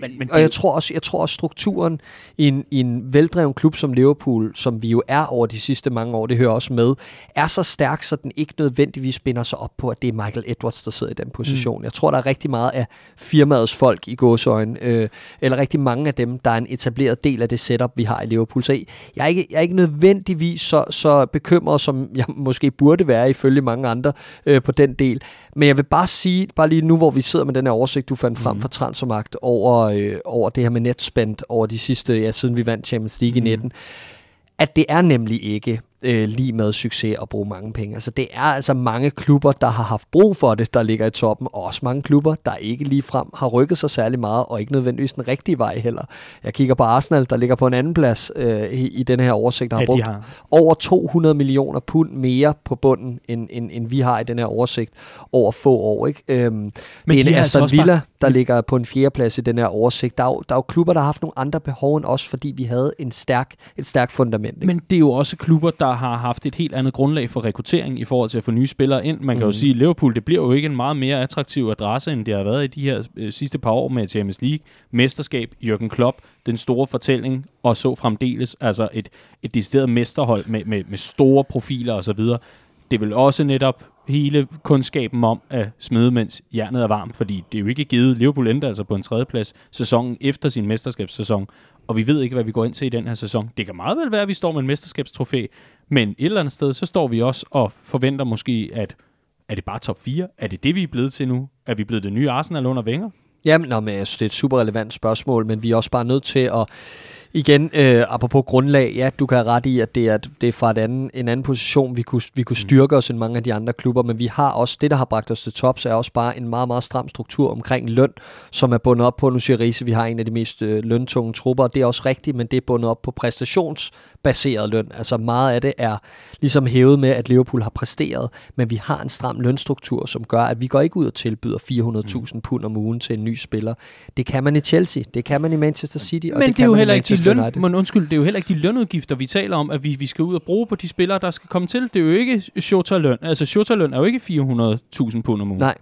men, men og jeg tror også, jeg tror også strukturen i en, i en veldreven klub som Liverpool, som vi jo er over de sidste mange år, det hører også med, er så stærk, så den ikke nødvendigvis binder sig op på, at det er Michael Edwards, der sidder i den position. Mm. Jeg tror, der er rigtig meget af firmaets folk i gåsøjne, øh, eller rigtig mange af dem, der er en etableret del af det setup, vi har i Liverpool. Så jeg er ikke, jeg er ikke nødvendigvis så, så bekymret, som jeg måske burde være, ifølge mange andre, øh, på den del. Men jeg vil bare sige, bare lige nu, hvor vi sidder med den her oversigt, du fandt frem mm. fra Transfermarkt over, øh, over det her med netspend over de sidste, ja, siden vi vandt Champions League mm. i 19, at det er nemlig ikke øh, lige med succes og bruge mange penge. Altså det er altså mange klubber, der har haft brug for det, der ligger i toppen, og også mange klubber, der ikke lige frem har rykket sig særlig meget, og ikke nødvendigvis den rigtige vej heller. Jeg kigger på Arsenal, der ligger på en anden plads øh, i, i den her oversigt, der har brugt har. over 200 millioner pund mere på bunden, end, end, end vi har i den her oversigt over få år. Ikke? Øhm, Men det er en altså Aston Villa, bare... der ligger på en fjerdeplads i den her oversigt. Der er, jo, der er jo klubber, der har haft nogle andre behov end os, fordi vi havde en stærk, et stærkt fundament. Ikke? Men det er jo også klubber, der har haft et helt andet grundlag for rekruttering i forhold til at få nye spillere ind. Man kan mm. jo sige, at Liverpool det bliver jo ikke en meget mere attraktiv adresse, end det har været i de her øh, sidste par år med Champions League, mesterskab, Jürgen Klopp, den store fortælling, og så fremdeles altså et, et decideret mesterhold med, med, med store profiler osv. Det vil også netop hele kundskaben om at smide, mens jernet er varmt, fordi det er jo ikke givet. Liverpool endte altså på en tredjeplads sæsonen efter sin mesterskabssæson, og vi ved ikke, hvad vi går ind til i den her sæson. Det kan meget vel være, at vi står med en mesterskabstrofæ, men et eller andet sted, så står vi også og forventer måske, at er det bare top 4? Er det det, vi er blevet til nu? Er vi blevet det nye Arsenal under Wenger? Jamen, nå, men jeg synes, det er et super relevant spørgsmål, men vi er også bare nødt til at igen, øh, apropos grundlag, ja, du kan have ret i, at det er, det er fra et anden, en anden position, vi kunne, vi kunne mm. styrke os end mange af de andre klubber, men vi har også, det der har bragt os til tops, er også bare en meget, meget stram struktur omkring løn, som er bundet op på, nu siger Riese, vi har en af de mest øh, løntunge trupper, og det er også rigtigt, men det er bundet op på præstationsbaseret løn. Altså meget af det er ligesom hævet med, at Liverpool har præsteret, men vi har en stram lønstruktur, som gør, at vi går ikke ud og tilbyder 400.000 mm. pund om ugen til en ny spiller. Det kan man i Chelsea, det kan man i Manchester City, og men det, det kan man heller ikke løn. Men undskyld, det er jo heller ikke de lønudgifter, vi taler om, at vi, vi skal ud og bruge på de spillere, der skal komme til. Det er jo ikke Shota-løn. Altså, Shota-løn er jo ikke 400.000 pund om ugen. Nej.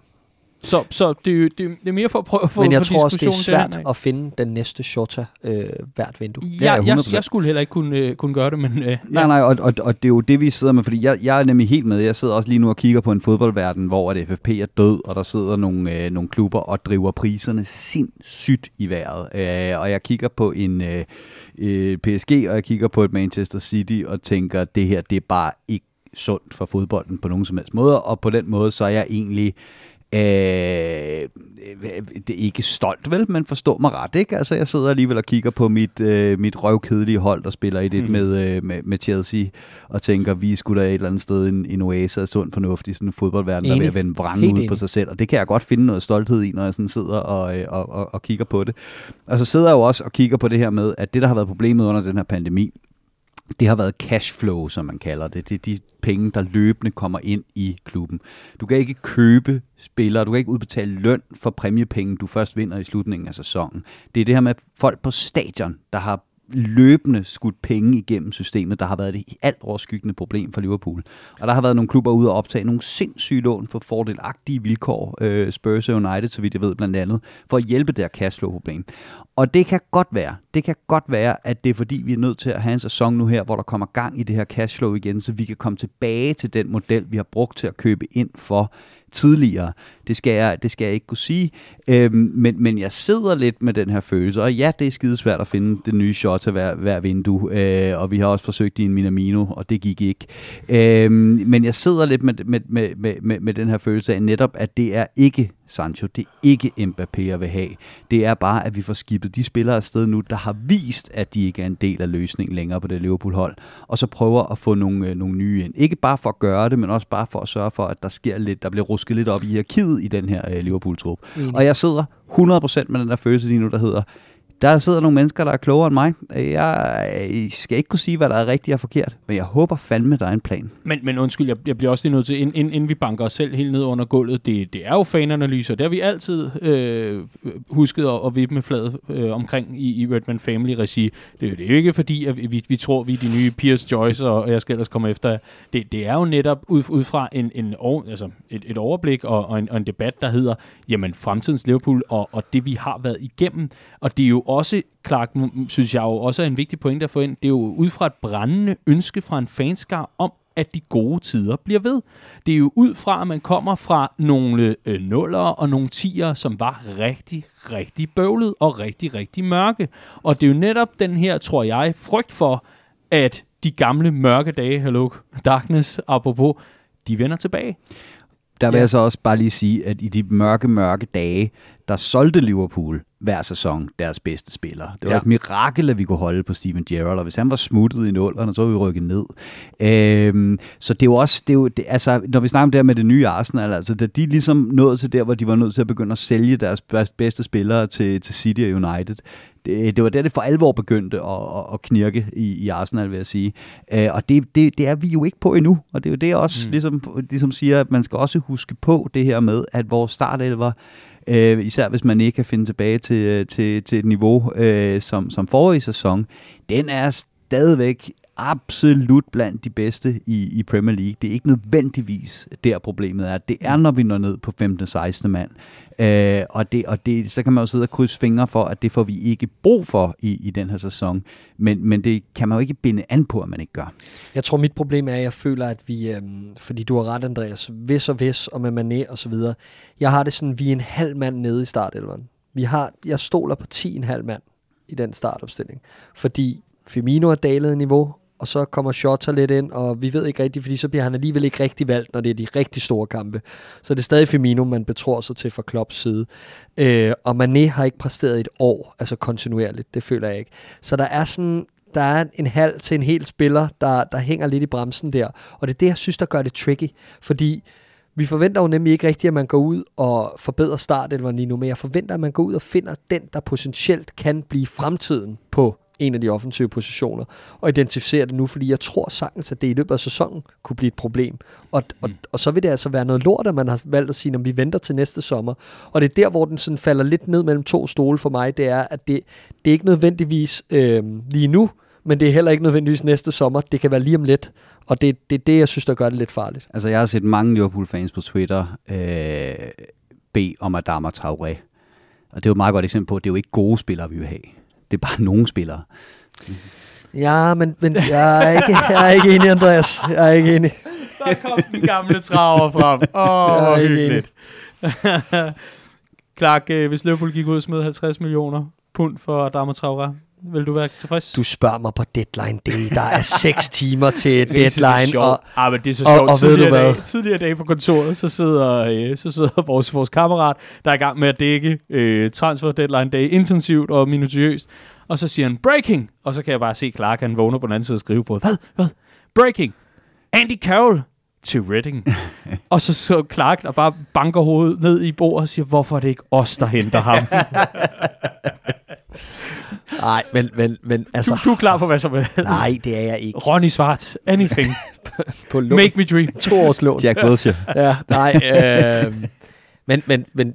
Så, så det, er det, det er mere for at prøve at få Men jeg tror også, det er svært at finde den næste Shota øh, hvert vindue. Ja, ja jeg, jeg skulle heller ikke kunne, øh, kunne gøre det, men... Øh, nej, nej, og, og, og det er jo det, vi sidder med, fordi jeg, jeg er nemlig helt med. Jeg sidder også lige nu og kigger på en fodboldverden, hvor at FFP er død, og der sidder nogle, øh, nogle klubber og driver priserne sindssygt i vejret. Øh, og jeg kigger på en øh, øh PSG, og jeg kigger på et Manchester City, og tænker, at det her, det er bare ikke sundt for fodbolden på nogen som helst måde, og på den måde, så er jeg egentlig Øh, det er ikke stolt vel, men forstå mig ret, ikke? Altså, jeg sidder alligevel og kigger på mit, øh, mit røvkedelige hold, der spiller i det mm. med, øh, med, med Chelsea, og tænker, vi skulle da et eller andet sted en, en oase af sund fornuft i sådan en fodboldverden, der er ved at vende brænde ud enig. på sig selv, og det kan jeg godt finde noget stolthed i, når jeg sådan sidder og, øh, og, og, og kigger på det. Og så sidder jeg jo også og kigger på det her med, at det, der har været problemet under den her pandemi, det har været cashflow, som man kalder det. Det er de penge, der løbende kommer ind i klubben. Du kan ikke købe spillere, du kan ikke udbetale løn for præmiepenge, du først vinder i slutningen af sæsonen. Det er det her med folk på stadion, der har løbende skudt penge igennem systemet, der har været det alt overskyggende problem for Liverpool. Og der har været nogle klubber ude og optage nogle sindssyge lån for fordelagtige vilkår, øh, Spurs og United, så vidt jeg ved blandt andet, for at hjælpe der cashflow-problem. Og det kan godt være, det kan godt være, at det er fordi, vi er nødt til at have en sæson nu her, hvor der kommer gang i det her cashflow igen, så vi kan komme tilbage til den model, vi har brugt til at købe ind for tidligere. Det skal jeg, det skal jeg ikke kunne sige. Øhm, men, men jeg sidder lidt med den her følelse, og ja, det er skidesvært at finde det nye shot til hver, hver vindue, øh, og vi har også forsøgt i en Minamino, og det gik ikke. Øhm, men jeg sidder lidt med, med, med, med, med den her følelse af netop, at det er ikke Sancho. Det er ikke Mbappé, jeg vil have. Det er bare, at vi får skibet de spillere afsted nu, der har vist, at de ikke er en del af løsningen længere på det Liverpool-hold, og så prøver at få nogle, øh, nogle nye ind. Ikke bare for at gøre det, men også bare for at sørge for, at der sker lidt, der bliver rusket lidt op i hierarkiet i den her øh, Liverpool-trup. Og jeg sidder 100% med den der følelse lige nu, der hedder, der sidder nogle mennesker, der er klogere end mig. Jeg skal ikke kunne sige, hvad der er rigtigt og forkert, men jeg håber fandme, der er en plan. Men, men undskyld, jeg, jeg bliver også lige nødt til, inden, inden vi banker os selv helt ned under gulvet, det, det er jo fananalyser. Det har vi altid øh, husket at, at vippe med fladet øh, omkring i, i Redman Family-regi. Det, det er jo ikke fordi, at vi, vi tror, vi er de nye Pierce Joyce, og, jeg skal ellers komme efter. Det, det er jo netop ud, ud fra en, en, altså et, et overblik og, og, en, og en debat, der hedder, jamen fremtidens Liverpool og, og det, vi har været igennem. Og det er jo også, Clark, synes jeg jo også er en vigtig pointe at få ind, det er jo ud fra et brændende ønske fra en fanskar om, at de gode tider bliver ved. Det er jo ud fra, at man kommer fra nogle øh, nuller og nogle tiger, som var rigtig, rigtig bøvlet og rigtig, rigtig mørke. Og det er jo netop den her, tror jeg, frygt for, at de gamle mørke dage, hello, darkness, apropos, de vender tilbage der vil ja. jeg så også bare lige sige, at i de mørke, mørke dage, der solgte Liverpool hver sæson deres bedste spillere. Det var ja. et mirakel, at vi kunne holde på Steven Gerrard, og hvis han var smuttet i nullerne, så var vi rykket ned. Øhm, så det er jo også, det er jo, det, altså, når vi snakker om det her med det nye Arsenal, altså, da de ligesom nåede til der, hvor de var nødt til at begynde at sælge deres bedste spillere til, til City og United, det, det var der, det for alvor begyndte at, at, at knirke i, i Arsenal, vil jeg sige. Øh, og det, det, det er vi jo ikke på endnu, og det er jo det, jeg også mm. ligesom, ligesom siger, at man skal også huske på det her med, at vores startelver, øh, især hvis man ikke kan finde tilbage til, til, til et niveau øh, som, som forrige sæson, den er stadigvæk absolut blandt de bedste i, i Premier League. Det er ikke nødvendigvis der problemet er. Det er, når vi når ned på 15. 16. mand. Øh, og det, og det, så kan man jo sidde og krydse fingre for, at det får vi ikke brug for i, i den her sæson. Men, men det kan man jo ikke binde an på, at man ikke gør. Jeg tror, mit problem er, at jeg føler, at vi, øhm, fordi du har ret, Andreas, hvis og hvis, og med Mané og så videre, jeg har det sådan, vi er en halv mand nede i startelveren. Vi har, jeg stoler på 10,5 mand i den startopstilling. Fordi Firmino er dalet niveau, og så kommer Shota lidt ind, og vi ved ikke rigtigt, fordi så bliver han alligevel ikke rigtig valgt, når det er de rigtig store kampe. Så det er stadig Firmino, man betror sig til fra Klopps side. Øh, og Mané har ikke præsteret et år, altså kontinuerligt, det føler jeg ikke. Så der er sådan, der er en halv til en hel spiller, der, der hænger lidt i bremsen der. Og det er det, jeg synes, der gør det tricky. Fordi vi forventer jo nemlig ikke rigtigt, at man går ud og forbedrer startelveren lige nu, men jeg forventer, at man går ud og finder den, der potentielt kan blive fremtiden på en af de offensive positioner, og identificere det nu, fordi jeg tror sagtens, at det i løbet af sæsonen kunne blive et problem. Og, mm. og, og så vil det altså være noget lort, at man har valgt at sige, at vi venter til næste sommer. Og det er der, hvor den sådan falder lidt ned mellem to stole for mig, det er, at det, det er ikke nødvendigvis øh, lige nu, men det er heller ikke nødvendigvis næste sommer. Det kan være lige om lidt. Og det er det, det, jeg synes, der gør det lidt farligt. Altså, jeg har set mange Liverpool-fans på Twitter øh, bede om Adama Traoré. Og det er jo et meget godt eksempel på, at det er jo ikke gode spillere, vi vil have. Det er bare nogle spillere. Ja, men, men jeg, er ikke, jeg er ikke enig, Andreas. Jeg er ikke enig. Der kom den gamle traver frem. Åh, oh, hyggeligt. Clark, øh, hvis Liverpool gik ud og smed 50 millioner pund for Adama Traoré, vil du være tilfreds? Du spørger mig på deadline day. Der er 6 timer til deadline. Og, ah, men det er så sjovt. Og, og tidligere, dag, tidligere dag på kontoret, så sidder, øh, så sidder vores, vores kammerat, der er i gang med at dække øh, transfer deadline day intensivt og minutiøst. Og så siger han, breaking! Og så kan jeg bare se Clark, han vågner på den anden side af skrivebordet. Hvad? Hvad? Breaking! Andy Carroll til Reading. og så så Clark, der bare banker hovedet ned i bordet og siger, hvorfor er det ikke os, der henter ham? Nej, men, men, men altså... Du, du er klar på hvad som helst. Nej, det er jeg ikke. Ronny Svart, anything. på lån. Make me dream. To års lån. Jack Wilshere. ja, nej. Øh, men, men, men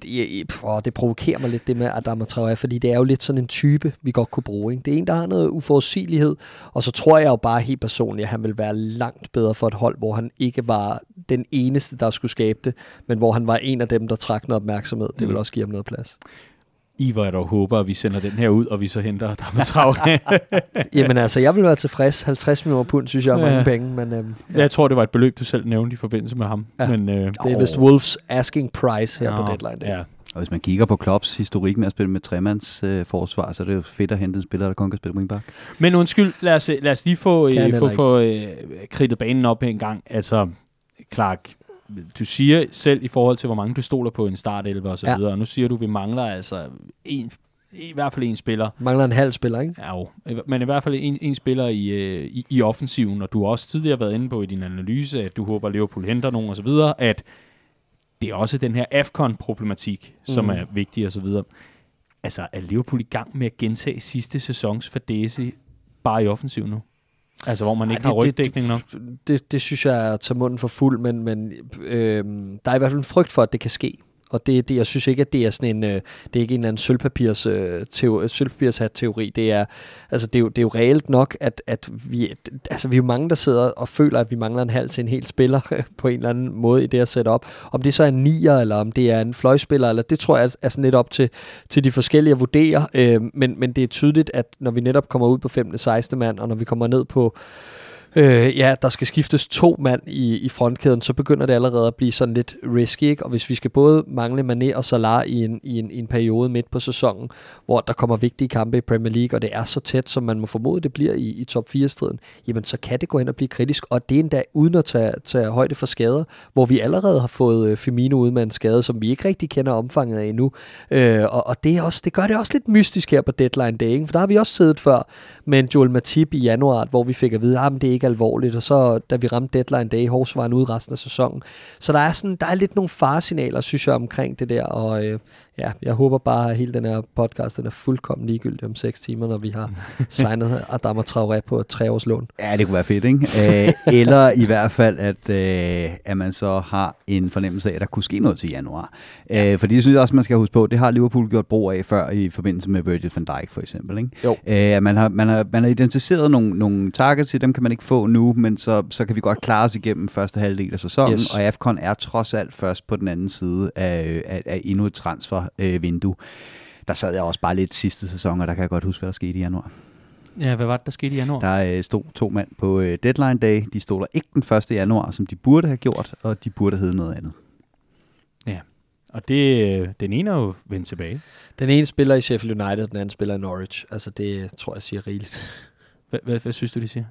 åh, det provokerer mig lidt, det med Adama Traoré, fordi det er jo lidt sådan en type, vi godt kunne bruge. Ikke? Det er en, der har noget uforudsigelighed, og så tror jeg jo bare helt personligt, at han vil være langt bedre for et hold, hvor han ikke var den eneste, der skulle skabe det, men hvor han var en af dem, der trak noget opmærksomhed. Det vil mm. også give ham noget plads. I hvor jeg dog håber, at vi sender den her ud, og vi så henter Adama Traoré. Jamen altså, jeg vil være tilfreds. 50 millioner pund, synes jeg er mange ja. penge. Men, øhm, ja. Jeg tror, det var et beløb, du selv nævnte i forbindelse med ham. Ja. Men, øh, det er vist Wolves asking price her Nå, på deadline. Ja. Og hvis man kigger på Klopps historik med at spille med tremands øh, forsvar, så er det jo fedt at hente en spiller, der kun kan spille wingback. Men undskyld, lad os, lad os lige få, øh, få, få øh, kridtet banen op en gang. Altså, Clark, du siger selv i forhold til, hvor mange du stoler på en startelver og så ja. videre, og nu siger du, at vi mangler altså en, i hvert fald en spiller. Mangler en halv spiller, ikke? Ja, jo. Men i hvert fald en, en spiller i, øh, i, i offensiven, og du har også tidligere været inde på i din analyse, at du håber, at Liverpool henter nogen og så videre, at det er også den her AFCON-problematik, som mm. er vigtig og så videre. Altså, er Liverpool i gang med at gentage sidste sæsons fadese bare i offensiven nu? Altså, hvor man ikke Ej, det, har rygdækning nok? Det, det, det synes jeg er at tage munden for fuld, men, men øh, der er i hvert fald en frygt for, at det kan ske og det, det, jeg synes ikke, at det er sådan en, øh, det er ikke en eller anden sølvpapirs, øh, teori, sølvpapirshat teori. Det er, altså, det er, jo, det er jo reelt nok, at, at vi, altså, vi er jo mange, der sidder og føler, at vi mangler en halv til en hel spiller på en eller anden måde i det at sætte op. Om det så er en nier, eller om det er en fløjspiller, eller det tror jeg er sådan lidt op til, til de forskellige at vurdere. Øh, men, men det er tydeligt, at når vi netop kommer ud på 5. 16. mand, og når vi kommer ned på øh, ja, der skal skiftes to mand i, i frontkæden, så begynder det allerede at blive sådan lidt risky, ikke? og hvis vi skal både mangle Mané og Salah i en, i, en, i en periode midt på sæsonen, hvor der kommer vigtige kampe i Premier League, og det er så tæt, som man må formode, det bliver i, i top 4-striden, jamen så kan det gå hen og blive kritisk, og det er endda uden at tage, tage højde for skader, hvor vi allerede har fået øh, Firmino ud med en skade, som vi ikke rigtig kender omfanget af endnu, øh, og, og det, er også, det gør det også lidt mystisk her på deadline day, ikke? for der har vi også siddet før med en Joel Matip i januar, hvor vi fik at vide, at ah, det er ikke alvorligt, og så da vi ramte deadline day, Hors var han ude resten af sæsonen. Så der er, sådan, der er lidt nogle faresignaler, synes jeg, omkring det der, og øh, ja, jeg håber bare, at hele den her podcast den er fuldkommen ligegyldig om 6 timer, når vi har signet Adama Traoré på et treårs lån. Ja, det kunne være fedt, ikke? Øh, eller i hvert fald, at, øh, at man så har en fornemmelse af, at der kunne ske noget til januar. Ja. Øh, fordi det synes jeg også, man skal huske på, det har Liverpool gjort brug af før i forbindelse med Virgil van Dijk for eksempel. Ikke? Jo. Øh, man, har, man, har, man har identificeret nogle, nogle targets til dem kan man ikke få nu, men så, så kan vi godt klare os igennem første halvdel af sæsonen, yes. og AFCON er trods alt først på den anden side af, af, af endnu et transfervindue. Der sad jeg også bare lidt sidste sæson, og der kan jeg godt huske, hvad der skete i januar. Ja, hvad var det, der skete i januar? Der øh, stod to mand på øh, deadline day. De stod der ikke den 1. januar, som de burde have gjort, og de burde have noget andet. Ja, og det, øh, den ene er jo vendt tilbage. Den ene spiller i Sheffield United, den anden spiller i Norwich. Altså det tror jeg siger rigeligt. Hvad, hvad, hvad synes du, de siger?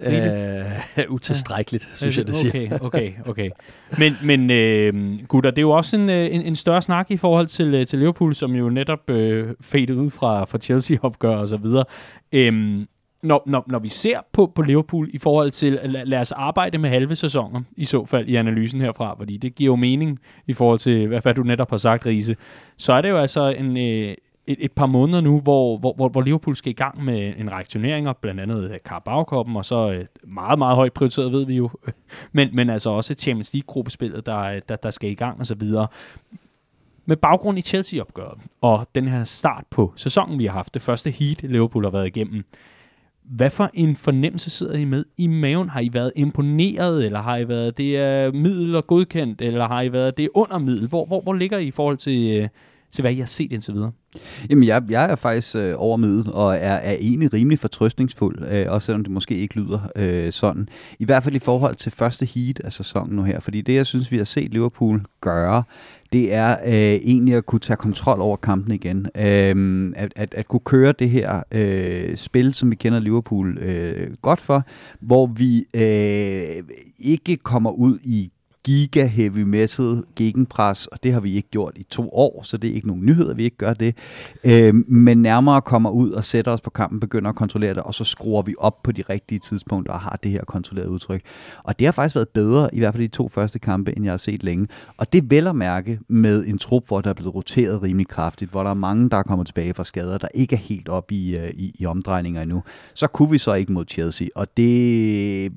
Øh, utilstrækkeligt, ja. synes jeg, det siger. Okay, okay, okay. Men, men øh, gutter, det er jo også en, øh, en, en større snak i forhold til, øh, til Liverpool, som jo netop øh, fadet ud fra, fra Chelsea-opgør og så videre. Øhm, når, når, når vi ser på, på Liverpool i forhold til, lad, lad os arbejde med halve sæsoner, i så fald i analysen herfra, fordi det giver jo mening i forhold til, hvad, hvad du netop har sagt, Riese, så er det jo altså en, øh, et, et par måneder nu, hvor, hvor, hvor Liverpool skal i gang med en række turneringer, blandt andet øh, Carabao-koppen, og så øh, meget, meget højt prioriteret, ved vi jo, men, men altså også Champions League-gruppespillet, der, øh, der, der skal i gang og så videre. Med baggrund i Chelsea-opgøret, og den her start på sæsonen, vi har haft, det første heat, Liverpool har været igennem, hvad for en fornemmelse sidder I med i maven? Har I været imponeret, eller har I været det er middel og godkendt, eller har I været det under middel? Hvor, hvor, hvor ligger I i forhold til, øh, til, hvad I har set indtil videre? Jamen, jeg, jeg er faktisk øh, over middel, og er, er egentlig rimelig fortrøstningsfuld, øh, også selvom det måske ikke lyder øh, sådan. I hvert fald i forhold til første heat af sæsonen nu her, fordi det, jeg synes, vi har set Liverpool gøre, det er øh, egentlig at kunne tage kontrol over kampen igen. Øh, at, at, at kunne køre det her øh, spil, som vi kender Liverpool øh, godt for, hvor vi øh, ikke kommer ud i giga heavy metal gegenpres, og det har vi ikke gjort i to år, så det er ikke nogen nyhed, at vi ikke gør det. Øh, men nærmere kommer ud og sætter os på kampen, begynder at kontrollere det, og så skruer vi op på de rigtige tidspunkter og har det her kontrollerede udtryk. Og det har faktisk været bedre, i hvert fald de to første kampe, end jeg har set længe. Og det vel at mærke med en trup, hvor der er blevet roteret rimelig kraftigt, hvor der er mange, der er kommet tilbage fra skader, der ikke er helt op i, øh, i, i omdrejninger endnu. Så kunne vi så ikke mod Chelsea, og det øh,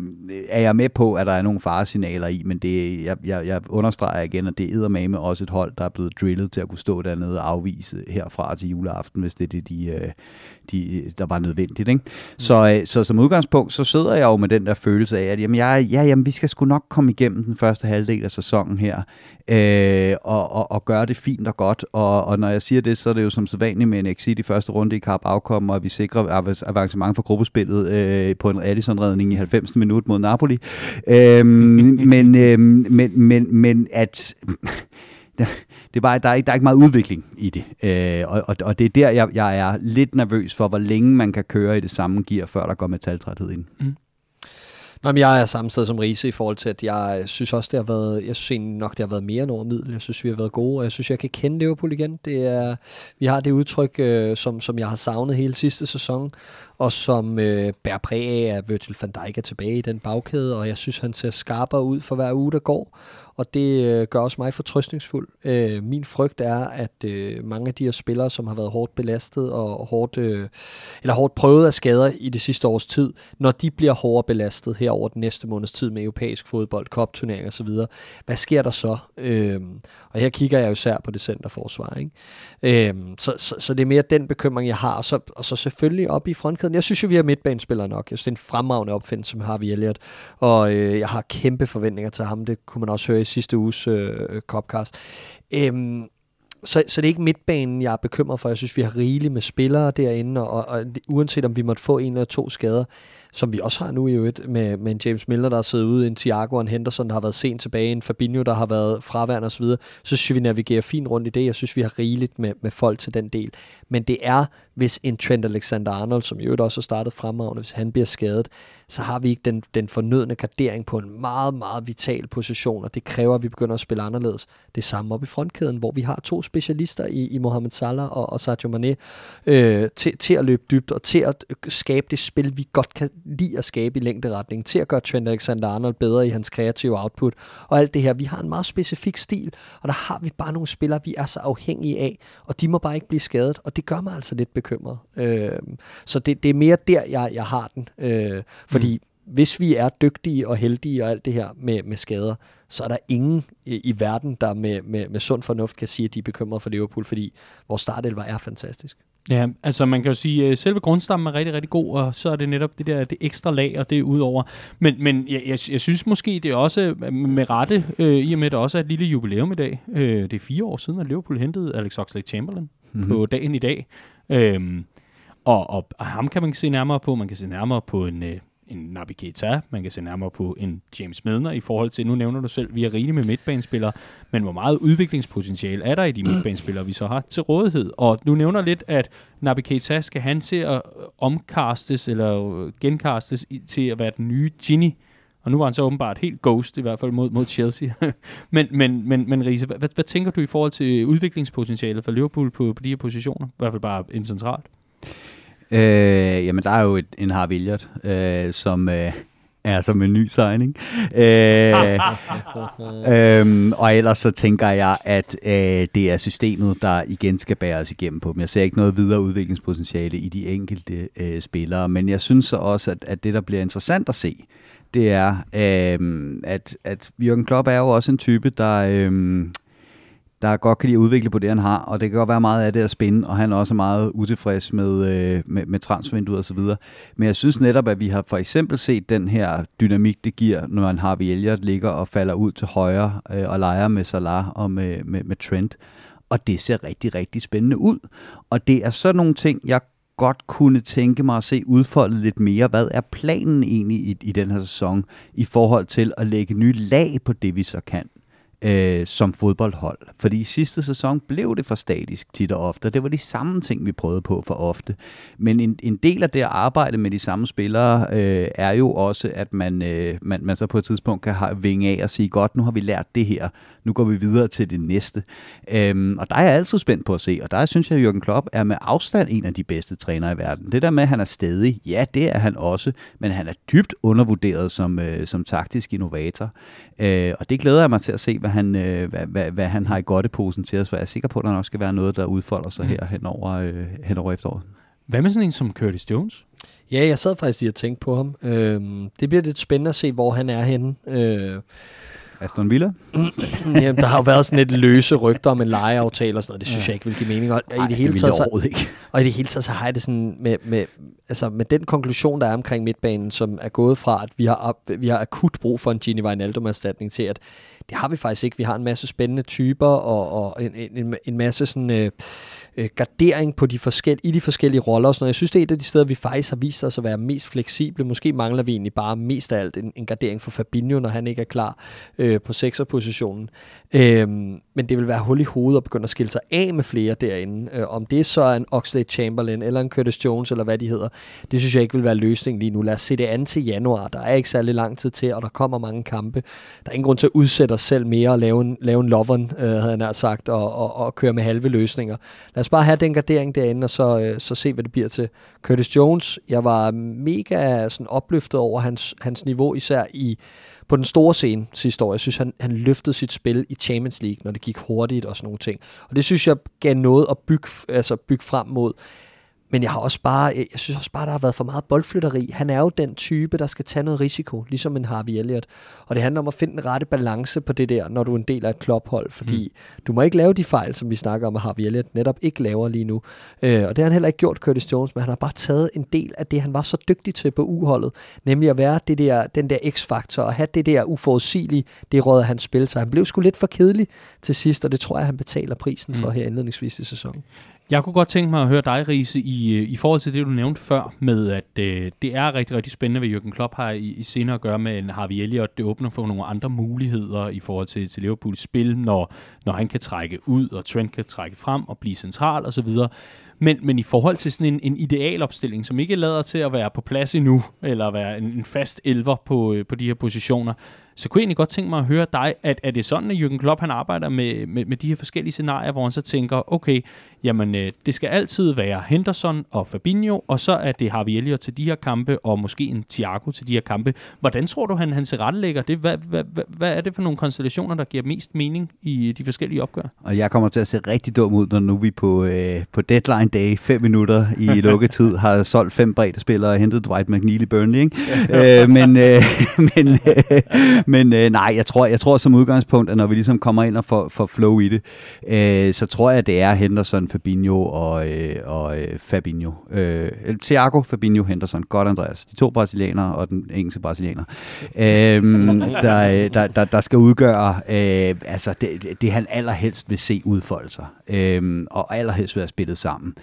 er jeg med på, at der er nogle faresignaler i, men det jeg, jeg, jeg understreger igen, at det er med også et hold, der er blevet drillet til at kunne stå dernede og afvise herfra til juleaften, hvis det er det, de, øh, de, der var nødvendigt. Ikke? Mm. Så, øh, så som udgangspunkt, så sidder jeg jo med den der følelse af, at jamen, jeg, ja, jamen, vi skal sgu nok komme igennem den første halvdel af sæsonen her, øh, og, og, og gøre det fint og godt. Og, og når jeg siger det, så er det jo som sædvanligt med en exit i første runde i Carabao afkommer, og vi sikrer avancement for gruppespillet øh, på en Alisson-redning i 90. minut mod Napoli. Øh, men, øh, men, men, men at det er bare, der, er ikke, der er ikke meget udvikling i det. Øh, og, og, og det er der, jeg, jeg er lidt nervøs for, hvor længe man kan køre i det samme gear, før der går metaltræthed ind. Mm. Nå, men jeg er samme sted som Riese i forhold til, at jeg synes også, det har været, jeg synes nok, det har været mere end over middel. Jeg synes, vi har været gode, og jeg synes, jeg kan kende Liverpool igen. Det er, vi har det udtryk, øh, som, som jeg har savnet hele sidste sæson, og som øh, bærer præg af, at Virgil van Dijk er tilbage i den bagkæde, og jeg synes, han ser skarpere ud for hver uge, der går og det øh, gør også mig fortrøstningsfuld. Øh, min frygt er, at øh, mange af de her spillere, som har været hårdt belastet og hårdt, øh, eller hårdt prøvet af skader i det sidste års tid, når de bliver hårdere belastet her over den næste måneds tid med europæisk fodbold, kopturnering osv., hvad sker der så? Øh, og her kigger jeg jo især på det centerforsvar. Ikke? Øhm, så, så, så det er mere den bekymring, jeg har, og så, og så selvfølgelig op i frontkæden. Jeg synes jo, vi har midtbanespillere nok. Jeg synes, det er en fremragende opfindelse, som har vi Elliot, og øh, jeg har kæmpe forventninger til ham. Det kunne man også høre i sidste uges øh, øh, Copcast. Øhm, så, så det er ikke midtbanen, jeg er bekymret for. Jeg synes, vi har rigeligt med spillere derinde, og, og, og uanset om vi måtte få en eller to skader, som vi også har nu i øvrigt, med, med en James Miller, der har siddet ude, en Thiago og en Henderson, der har været sent tilbage, en Fabinho, der har været fraværende osv., så synes vi navigerer fint rundt i det. Jeg synes, vi har rigeligt med, med folk til den del. Men det er, hvis en Trent Alexander-Arnold, som jo også har startet fremragende, hvis han bliver skadet, så har vi ikke den, den fornødne gardering på en meget, meget vital position, og det kræver, at vi begynder at spille anderledes. Det er samme op i frontkæden, hvor vi har to specialister i, i Mohamed Salah og, og Sadio Mane øh, til, til at løbe dybt og til at skabe det spil, vi godt kan lide at skabe i længderetning, til at gøre Trent Alexander-Arnold bedre i hans kreative output og alt det her. Vi har en meget specifik stil, og der har vi bare nogle spillere, vi er så afhængige af, og de må bare ikke blive skadet, og det gør mig altså lidt bekymret. Øh, så det, det er mere der, jeg, jeg har den. Øh, fordi mm. hvis vi er dygtige og heldige og alt det her med, med skader, så er der ingen i, i verden, der med, med, med sund fornuft kan sige, at de er bekymrede for Liverpool, fordi vores startelver er fantastisk. Ja, altså man kan jo sige, at øh, selve grundstammen er rigtig, rigtig god, og så er det netop det der det ekstra lag, og det er udover. Men, men jeg, jeg, jeg synes måske, det er også med rette, øh, i og med, at det også er et lille jubilæum i dag. Øh, det er fire år siden, at Liverpool hentede Alex Oxlade-Chamberlain mm-hmm. på dagen i dag. Øh, og, og, og ham kan man se nærmere på. Man kan se nærmere på en, øh, en Naby Keita, man kan se nærmere på en James Milner i forhold til, nu nævner du selv, vi er rigelige med midtbanespillere, men hvor meget udviklingspotentiale er der i de midtbanespillere, vi så har til rådighed? Og du nævner lidt, at Naby Keita skal han til at omkastes eller genkastes til at være den nye Ginny, og nu var han så åbenbart helt ghost, i hvert fald mod, mod Chelsea. men, men, men, men Riese, hvad, hvad tænker du i forhold til udviklingspotentialet for Liverpool på, på de her positioner? I hvert fald bare incentralt. Øh, jamen, der er jo et, en Harvey Elliott, øh, som øh, er som en ny signing. Øh, øh, og ellers så tænker jeg, at øh, det er systemet, der igen skal bære os igennem på dem. Jeg ser ikke noget videre udviklingspotentiale i de enkelte øh, spillere, men jeg synes så også, at, at det, der bliver interessant at se, det er, øh, at, at Jürgen Klopp er jo også en type, der... Øh, der godt kan lide at udvikle på det, han har, og det kan godt være meget af det at spænde, og han er også meget utilfreds med, øh, med, med transfervinduet osv. Men jeg synes netop, at vi har for eksempel set den her dynamik, det giver, når han har Elliot ligger og falder ud til højre øh, og leger med Salah og med, med, med Trent. Og det ser rigtig, rigtig spændende ud. Og det er sådan nogle ting, jeg godt kunne tænke mig at se udfoldet lidt mere. Hvad er planen egentlig i, i den her sæson i forhold til at lægge nye lag på det, vi så kan? øh, som fodboldhold. Fordi i sidste sæson blev det for statisk tit og ofte, det var de samme ting, vi prøvede på for ofte. Men en, en del af det at arbejde med de samme spillere øh, er jo også, at man, øh, man, man så på et tidspunkt kan have vinge af og sige, godt, nu har vi lært det her, nu går vi videre til det næste. Øhm, og der er jeg altid spændt på at se, og der synes jeg, at Jürgen Klopp er med afstand en af de bedste trænere i verden. Det der med, at han er stedig, ja, det er han også, men han er dybt undervurderet som, øh, som taktisk innovator. Øh, og det glæder jeg mig til at se, hvad han, øh, hvad, hvad, hvad han har i godteposen til os, for jeg er sikker på, at der nok skal være noget, der udfolder sig mm. her hen over, øh, hen over efteråret. Hvad med sådan en som Curtis Jones? Ja, jeg sad faktisk lige og tænkte på ham. Øh, det bliver lidt spændende at se, hvor han er henne. Øh, Aston Villa? Jamen, der har jo været sådan lidt løse rygter om en lejeaftale og sådan noget. Det synes ja. jeg ikke vil give mening. Og, Ej, i det hele det taget, så, ikke. og i det hele taget, så har jeg det sådan med, med, altså med den konklusion, der er omkring midtbanen, som er gået fra, at vi har, vi har akut brug for en Gini Wijnaldum-erstatning til, at det har vi faktisk ikke. Vi har en masse spændende typer og, og en, en, en masse sådan... Øh, øh, gardering på de forskel, i de forskellige roller og sådan noget. Jeg synes, det er et af de steder, vi faktisk har vist os at være mest fleksible. Måske mangler vi egentlig bare mest af alt en, en gardering for Fabinho, når han ikke er klar øh, på sekserpositionen. Øh, men det vil være hul i hovedet at begynde at skille sig af med flere derinde. Øh, om det så er en Oxlade Chamberlain, eller en Curtis Jones, eller hvad de hedder, det synes jeg ikke vil være løsningen lige nu. Lad os se det an til januar. Der er ikke særlig lang tid til, og der kommer mange kampe. Der er ingen grund til at udsætte os selv mere og lave en, lave en loveren, øh, havde jeg sagt, og, og, og køre med halve løsninger. Lad os bare have den gardering derinde, og så, øh, så se, hvad det bliver til. Curtis Jones, jeg var mega sådan opløftet over hans, hans niveau, især i på den store scene sidste år. Jeg synes, han, han løftede sit spil i Champions League, når det gik hurtigt og sådan nogle ting. Og det synes jeg gav noget at bygge, altså bygge frem mod. Men jeg har også bare, jeg synes også bare, der har været for meget boldflytteri. Han er jo den type, der skal tage noget risiko, ligesom en Harvey Elliott. Og det handler om at finde den rette balance på det der, når du er en del af et klophold. Fordi mm. du må ikke lave de fejl, som vi snakker om, at Harvey Elliott netop ikke laver lige nu. Øh, og det har han heller ikke gjort, Curtis Jones, men han har bare taget en del af det, han var så dygtig til på uholdet. Nemlig at være det der, den der x-faktor, og have det der uforudsigelige, det råd hans spil. Så han blev sgu lidt for kedelig til sidst, og det tror jeg, han betaler prisen for mm. her indledningsvis i sæsonen. Jeg kunne godt tænke mig at høre dig, Riese, i, øh, i forhold til det, du nævnte før, med at øh, det er rigtig, rigtig spændende, hvad Jürgen Klopp har i, i senere at gøre med en Harvey Elliott. Det åbner for nogle andre muligheder i forhold til, til Liverpools spil, når, når han kan trække ud, og Trent kan trække frem og blive central osv. Men, men i forhold til sådan en, en idealopstilling, som ikke lader til at være på plads endnu, eller være en, en fast elver på, øh, på de her positioner, så kunne jeg egentlig godt tænke mig at høre dig, at er det sådan, at Jürgen Klopp han arbejder med, med, med de her forskellige scenarier, hvor han så tænker, okay, jamen øh, det skal altid være Henderson og Fabinho, og så er det Harvey Elliott til de her kampe, og måske en Thiago til de her kampe. Hvordan tror du, han, han til rettelægger det? Hvad, hvad, hvad, hvad er det for nogle konstellationer, der giver mest mening i de forskellige opgør? Og jeg kommer til at se rigtig dum ud, når nu vi på, øh, på deadline day, fem minutter i lukketid, har solgt fem bredde spillere og hentet Dwight McNeil i Burnley. Ikke? øh, men øh, men, øh, men øh, nej, jeg tror, jeg tror som udgangspunkt, at når vi ligesom kommer ind og får, får flow i det, øh, så tror jeg, at det er Henderson, Fabinho og, øh, og øh, Fabinho. Øh, Thiago, Fabinho, Henderson. Godt, Andreas. De to brasilianere og den engelske brasilianer. Øh, der, der, der, der skal udgøre øh, altså det, det, han allerhelst vil se udfolde sig. Øh, og allerhelst vil have spillet sammen.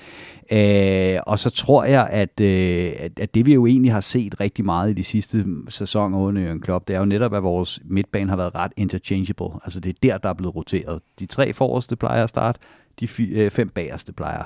Øh, og så tror jeg, at, øh, at det vi jo egentlig har set rigtig meget i de sidste sæsoner under Jørgen Klopp, det er jo netop, at vores midtbane har været ret interchangeable. Altså det er der, der er blevet roteret. De tre forreste plejer at starte, de øh, fem bagerste plejer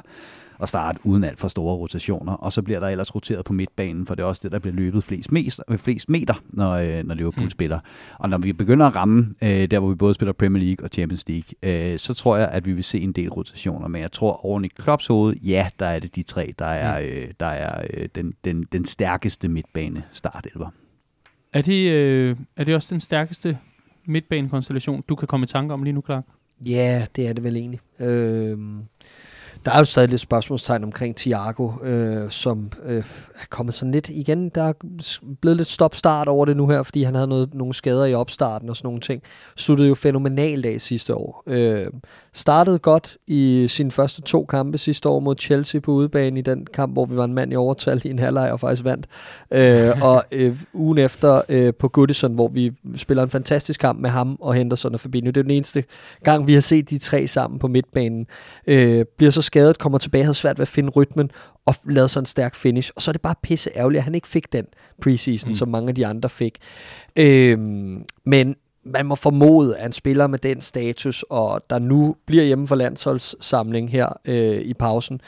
at starte uden alt for store rotationer, og så bliver der ellers roteret på midtbanen, for det er også det, der bliver løbet flest, mest, flest meter, når, øh, når Liverpool mm. spiller. Og når vi begynder at ramme øh, der, hvor vi både spiller Premier League og Champions League, øh, så tror jeg, at vi vil se en del rotationer, men jeg tror oven i Klopps hoved, ja, der er det de tre, der er, mm. øh, der er øh, den, den, den stærkeste midtbane startelver. Er det, øh, er det også den stærkeste midtbanekonstellation, du kan komme i tanke om lige nu, Clark? Ja, det er det vel egentlig. Øh, der er jo stadig lidt spørgsmålstegn omkring Thiago, øh, som øh, er kommet sådan lidt igen. Der er blevet lidt stop-start over det nu her, fordi han havde noget, nogle skader i opstarten og sådan nogle ting. Sluttede jo fænomenalt af sidste år. Øh, startede godt i sine første to kampe sidste år mod Chelsea på udebane i den kamp, hvor vi var en mand i overtal i en halvleg og faktisk vandt. Øh, og øh, ugen efter øh, på Goodison, hvor vi spiller en fantastisk kamp med ham og Henderson og Fabinho. Det er den eneste gang, vi har set de tre sammen på midtbanen. Øh, bliver så skadet, kommer tilbage, havde svært ved at finde rytmen, og lavede sådan en stærk finish. Og så er det bare pisse ærgerligt, at han ikke fik den preseason, mm. som mange af de andre fik. Øhm, men man må formode, at en spiller med den status, og der nu bliver hjemme for landsholdssamling her øh, i pausen,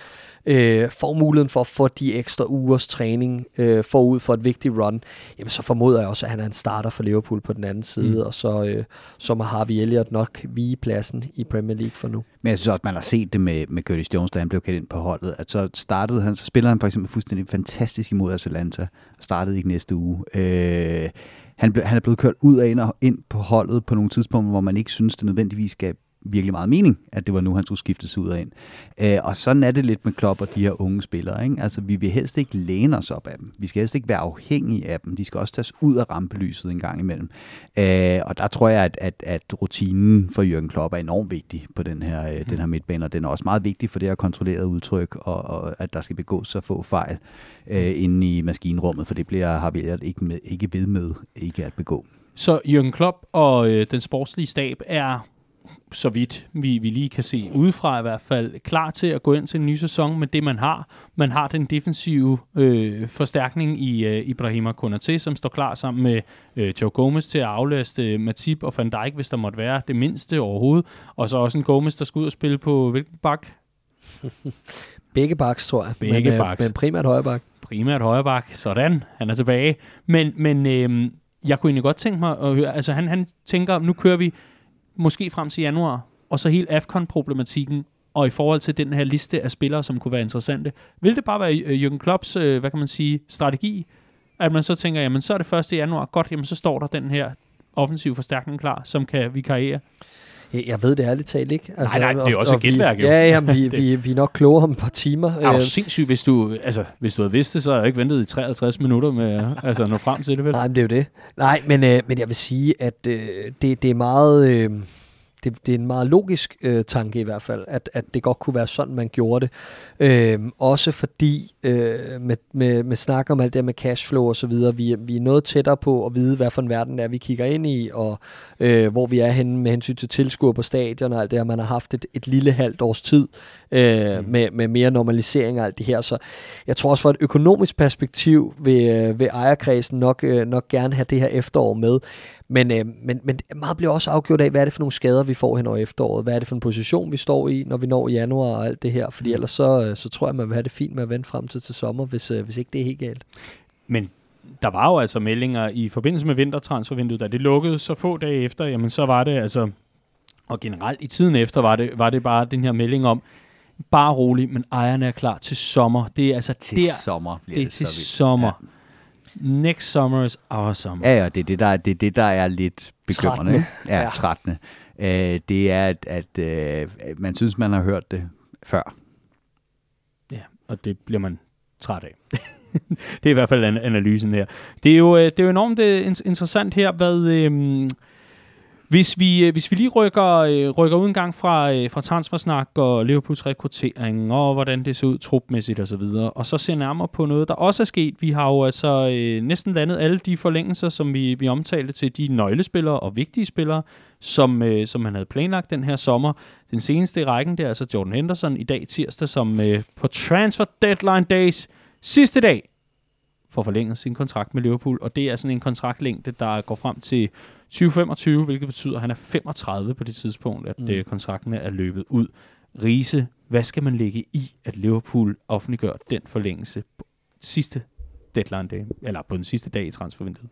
øh, får muligheden for at få de ekstra ugers træning øh, forud for et vigtigt run, jamen så formoder jeg også, at han er en starter for Liverpool på den anden side, mm. og så, øh, så må Harvey Elliott nok vige pladsen i Premier League for nu. Men jeg synes også, man har set det med, med Curtis Jones, da han blev kaldt ind på holdet, at så startede han, så spillede han for eksempel fuldstændig fantastisk imod Atalanta, startede ikke næste uge. Øh, han, ble, han er blevet kørt ud af ind, og ind på holdet på nogle tidspunkter, hvor man ikke synes, det nødvendigvis skal virkelig meget mening, at det var nu, han skulle skiftes ud af ind. Øh, og sådan er det lidt med Klopp og de her unge spillere. Ikke? Altså, vi vil helst ikke læne os op af dem. Vi skal helst ikke være afhængige af dem. De skal også tages ud af rampelyset en gang imellem. Øh, og der tror jeg, at, at, at rutinen for Jürgen Klopp er enormt vigtig på den her, øh, den her midtbane, og den er også meget vigtig for det her kontrollerede udtryk, og, og at der skal begås så få fejl øh, inde i maskinrummet, for det bliver har vi ikke, med, ikke ved med ikke at begå. Så Jürgen Klopp og øh, den sportslige stab er så vidt vi, vi lige kan se udefra i hvert fald, klar til at gå ind til en ny sæson med det, man har. Man har den defensive øh, forstærkning i øh, Ibrahima Konate, som står klar sammen med øh, Joe Gomez til at aflaste øh, Matip og Van Dijk, hvis der måtte være det mindste overhovedet. Og så også en Gomez, der skal ud og spille på hvilken bak? Begge baks, tror jeg. Begge men, øh, baks. Men primært højre bak. Primært højre bak. Sådan, han er tilbage. Men, men øh, jeg kunne egentlig godt tænke mig at høre, altså han, han tænker, nu kører vi måske frem til januar, og så hele AFCON-problematikken, og i forhold til den her liste af spillere, som kunne være interessante. Vil det bare være øh, Jürgen Klopps, øh, hvad kan man sige, strategi, at man så tænker, jamen så er det 1. januar, godt, jamen så står der den her offensiv forstærkning klar, som kan vikariere. Jeg ved det ærligt talt ikke. Altså, nej, nej, det er også et gætværk. Jo. Ja, ja vi, vi, vi er nok klogere om et par timer. Er du øh, sindssygt, hvis du, altså, hvis du havde vidst det, så har jeg ikke ventet i 53 minutter med altså, at nå frem til det, vel? Nej, men det er jo det. Nej, men, øh, men jeg vil sige, at øh, det, det er meget... Øh, det, det er en meget logisk øh, tanke i hvert fald, at, at det godt kunne være sådan, man gjorde det. Øh, også fordi øh, med, med, med snak om alt det med cashflow og så videre, vi, vi er noget tættere på at vide, hvad for en verden det er, vi kigger ind i, og øh, hvor vi er henne med hensyn til tilskuer på stadion og alt det her. Man har haft et, et lille halvt års tid øh, mm. med, med mere normalisering og alt det her. Så jeg tror også fra et økonomisk perspektiv vil, øh, vil ejerkredsen nok, øh, nok gerne have det her efterår med. Men, øh, men, men meget bliver også afgjort af, hvad er det for nogle skader, vi får hen over efteråret? Hvad er det for en position, vi står i, når vi når januar og alt det her? Fordi mm. ellers så, øh, så tror jeg, man vil have det fint med at vente frem til, til sommer, hvis, øh, hvis ikke det er helt galt. Men der var jo altså meldinger i forbindelse med vintertransfervinduet, da det lukkede så få dage efter, jamen så var det altså, og generelt i tiden efter, var det, var det bare den her melding om, bare rolig, men ejerne er klar til sommer. Det er altså til der, sommer bliver det er det til så vildt. sommer. Ja. Next summer is our summer. Ja, ja, det er det, der, det, er det, der er lidt bekymrende. Ja, Ja. trættende. Øh, det er, at, at øh, man synes, man har hørt det før. Ja, og det bliver man træt af. det er i hvert fald an- analysen her. Det er jo, øh, det er jo enormt øh, in- interessant her, hvad... Øh, hvis vi, øh, hvis vi lige rykker, øh, rykker ud en gang fra, øh, fra transfersnak og Liverpools rekruttering og hvordan det ser ud trupmæssigt osv., og, og så ser nærmere på noget, der også er sket. Vi har jo altså øh, næsten landet alle de forlængelser, som vi, vi omtalte til de nøglespillere og vigtige spillere, som, øh, som man havde planlagt den her sommer. Den seneste i rækken, det er altså Jordan Henderson i dag tirsdag, som øh, på transfer deadline days sidste dag får forlænget sin kontrakt med Liverpool, og det er sådan en kontraktlængde, der går frem til 2025, hvilket betyder, at han er 35 på det tidspunkt, at Mm. mm. kontrakten er løbet ud. Riese, hvad skal man lægge i, at Liverpool offentliggør den forlængelse på sidste deadline day, eller på den sidste dag i transfervinduet?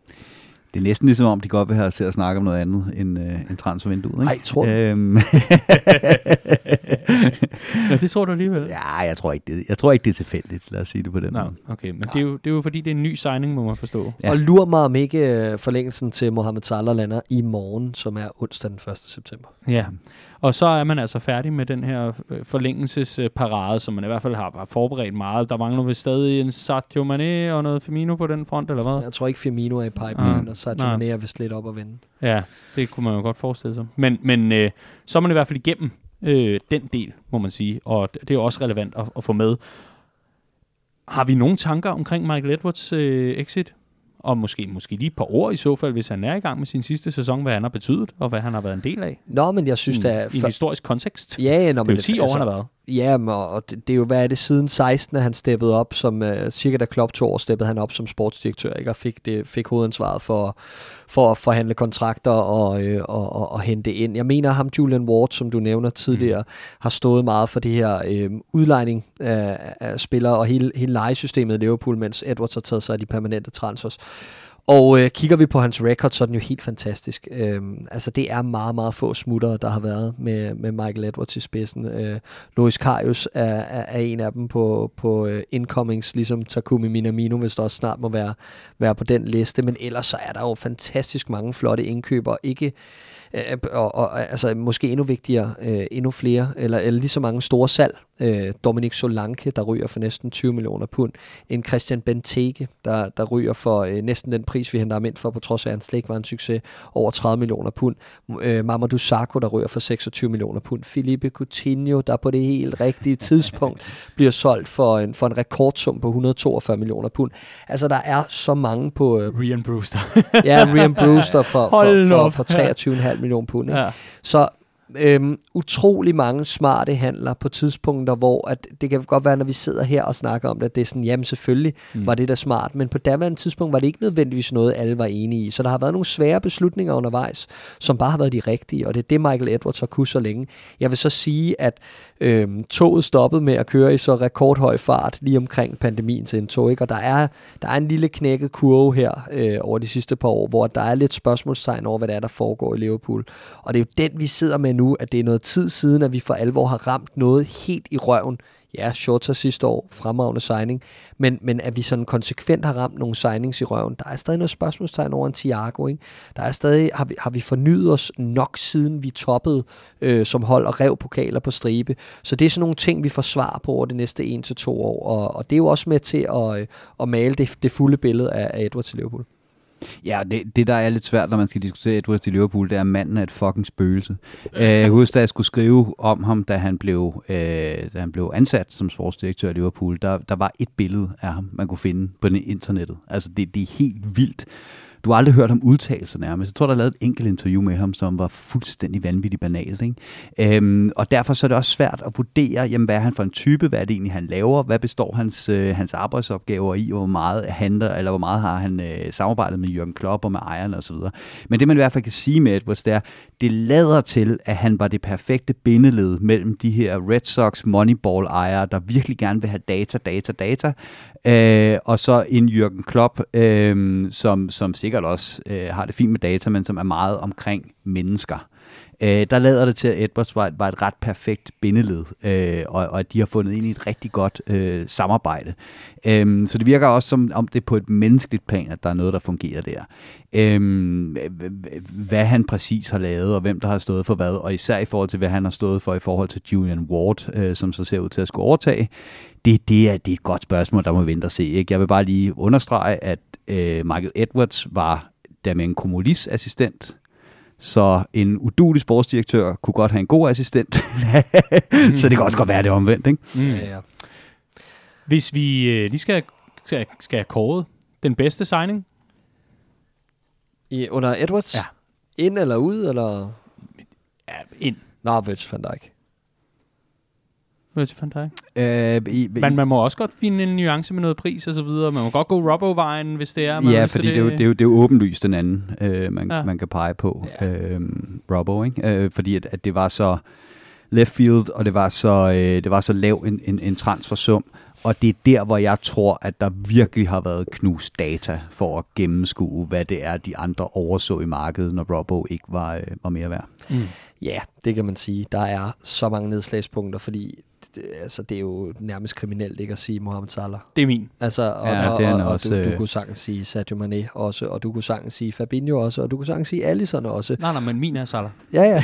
Det er næsten ligesom om, de godt vil have os til at snakke om noget andet end, øh, end transfervinduet. Ikke? Ej, tror du? Øhm, Nå, det tror du alligevel. ja, jeg tror, ikke, det, jeg tror ikke, det er tilfældigt. Lad os sige det på den Nå, måde. okay, men det er, jo, det er jo fordi, det er en ny signing, må man forstå. Ja. Ja. Og lur mig om ikke øh, forlængelsen til Mohamed Salah lander i morgen, som er onsdag den 1. september. Ja, og så er man altså færdig med den her øh, forlængelsesparade, som man i hvert fald har, har forberedt meget. Der mangler vist stadig en Sadio Mane og noget Firmino på den front, eller hvad? Jeg tror ikke Firmino er i pipeline, Ah, og Sadio nej. Mane er vist lidt op at vende. Ja, det kunne man jo godt forestille sig. Men, men øh, så er man i hvert fald igennem øh, den del, må man sige, og det er også relevant at, at få med. Har vi nogle tanker omkring Michael Edwards øh, exit? Og måske, måske lige et par ord i så fald, hvis han er i gang med sin sidste sæson, hvad han har betydet, og hvad han har været en del af. Nå, men jeg synes, I, der er... I en historisk kontekst. Ja, ja, nå, det er jo 10 år, han har været. Ja, og det, det er jo, hvad er det, siden 16, at han steppede op som, uh, cirka da Klopp to år, steppede han op som sportsdirektør, ikke? og fik, det, fik hovedansvaret for, for at forhandle kontrakter og, øh, og, og, og hente ind. Jeg mener, ham Julian Ward, som du nævner tidligere, mm. har stået meget for det her øh, udlejning af, af spillere og hele, hele lejesystemet i Liverpool, mens Edwards har taget sig af de permanente transfers. Og øh, kigger vi på hans record, så er den jo helt fantastisk. Øhm, altså det er meget, meget få smutter, der har været med, med Michael Edwards i spidsen. Øh, Louis Karius er, er, er en af dem på, på uh, incomings, ligesom Takumi Minamino, hvis der også snart må være, være på den liste. Men ellers så er der jo fantastisk mange flotte indkøber. Ikke, øh, og, og, altså måske endnu vigtigere, øh, endnu flere, eller, eller lige så mange store salg. Øh, Dominic Solanke, der ryger for næsten 20 millioner pund. En Christian Benteke, der, der ryger for øh, næsten den pris, vi henter ham ind for, på trods af, at han slet ikke var en succes, over 30 millioner pund. Øh, Mamadou Sakho, der ryger for 26 millioner pund. Felipe Coutinho, der på det helt rigtige tidspunkt bliver solgt for en, for en rekordsum på 142 millioner pund. Altså, der er så mange på... Øh, Rian Brewster. ja, Rian Brewster for, for, op. for, for 23,5 millioner pund. Ikke? ja. Så øhm, utrolig mange smarte handler på tidspunkter, hvor at det kan godt være, når vi sidder her og snakker om det, at det er sådan, jamen selvfølgelig mm. var det da smart, men på daværende tidspunkt var det ikke nødvendigvis noget, alle var enige i. Så der har været nogle svære beslutninger undervejs, som bare har været de rigtige, og det er det, Michael Edwards har kunnet så længe. Jeg vil så sige, at øhm, toget stoppede med at køre i så rekordhøj fart lige omkring pandemiens indtog, ikke? og der er, der er en lille knækket kurve her øh, over de sidste par år, hvor der er lidt spørgsmålstegn over, hvad der er, der foregår i Liverpool. Og det er jo den, vi sidder med nu, at det er noget tid siden, at vi for alvor har ramt noget helt i røven. Ja, Shorter sidste år, fremragende signing, men, men at vi sådan konsekvent har ramt nogle signings i røven. Der er stadig noget spørgsmålstegn over en Thiago, ikke? Der er stadig, har vi, har vi fornyet os nok siden vi toppede øh, som hold og rev pokaler på stribe. Så det er sådan nogle ting, vi får svar på over de næste 1 til to år, og, og det er jo også med til at, øh, at male det, det fulde billede af, af Edwards til Liverpool. Ja, det, det der er lidt svært, når man skal diskutere Edwards i Liverpool, det er, at manden er et fucking spøgelse. Øh, jeg husker, da jeg skulle skrive om ham, da han blev, øh, da han blev ansat som sportsdirektør i Liverpool, der, der var et billede af ham, man kunne finde på internettet. Altså, det, det er helt vildt du har aldrig hørt ham udtale sig nærmest. Jeg tror, der er lavet et enkelt interview med ham, som var fuldstændig vanvittigt banalt. Ikke? Øhm, og derfor så er det også svært at vurdere, jamen, hvad er han for en type, hvad er det egentlig, han laver, hvad består hans, øh, hans arbejdsopgaver i, og hvor meget handler, eller hvor meget har han øh, samarbejdet med Jørgen Klopp og med ejerne osv. Men det man i hvert fald kan sige med Edwards, det er, det lader til, at han var det perfekte bindeled mellem de her Red Sox Moneyball-ejere, der virkelig gerne vil have data, data, data, øh, og så en Jürgen Klopp, øh, som, som sikkert også øh, har det fint med data, men som er meget omkring mennesker. Øh, der lader det til, at Edwards var, var et ret perfekt bindeled, øh, og, og at de har fundet ind i et rigtig godt øh, samarbejde. Øh, så det virker også som om det er på et menneskeligt plan, at der er noget, der fungerer der. Øh, hvad han præcis har lavet, og hvem der har stået for hvad, og især i forhold til, hvad han har stået for i forhold til Julian Ward, øh, som så ser ud til at skulle overtage, det, det, er, det er et godt spørgsmål, der må vente og se. Ikke? Jeg vil bare lige understrege, at øh, Michael Edwards var der med en Kumulis assistent, så en udulig sportsdirektør kunne godt have en god assistent. så det kan også godt være det omvendt, ikke? Mm. Ja, ja. Hvis vi øh, lige skal, skal, skal have kåret den bedste signing? I, under Edwards? Ja. Ind eller ud, eller? Ja, ind. Nå, Virgil van Dijk. Virgil van Dijk? Øh, i, Men man må også godt finde en nuance med noget pris og så videre. Man må godt gå Robbo-vejen, hvis det er. Man ja, fordi det, det, er jo, det, er jo, det er jo åbenlyst den anden, øh, man, ja. man kan pege på. Ja. Øh, Robbo, ikke? Øh, fordi at, at det var så left field, og det var så, øh, det var så lav en, en, en transfersum. Og det er der, hvor jeg tror, at der virkelig har været knust data for at gennemskue, hvad det er, de andre overså i markedet, når Robbo ikke var, øh, var mere værd. Mm. Ja, det kan man sige. Der er så mange nedslagspunkter, fordi det, altså, det er jo nærmest kriminelt ikke at sige Mohamed Salah. Det er min. Altså, og, ja, og, det er og, og også, du, du øh, kunne sagtens sige Sadio Mane også, og du kunne sagtens sige Fabinho også, og du kunne sagtens sige Alisson også. Nej, nej, men min er Salah. Ja, ja.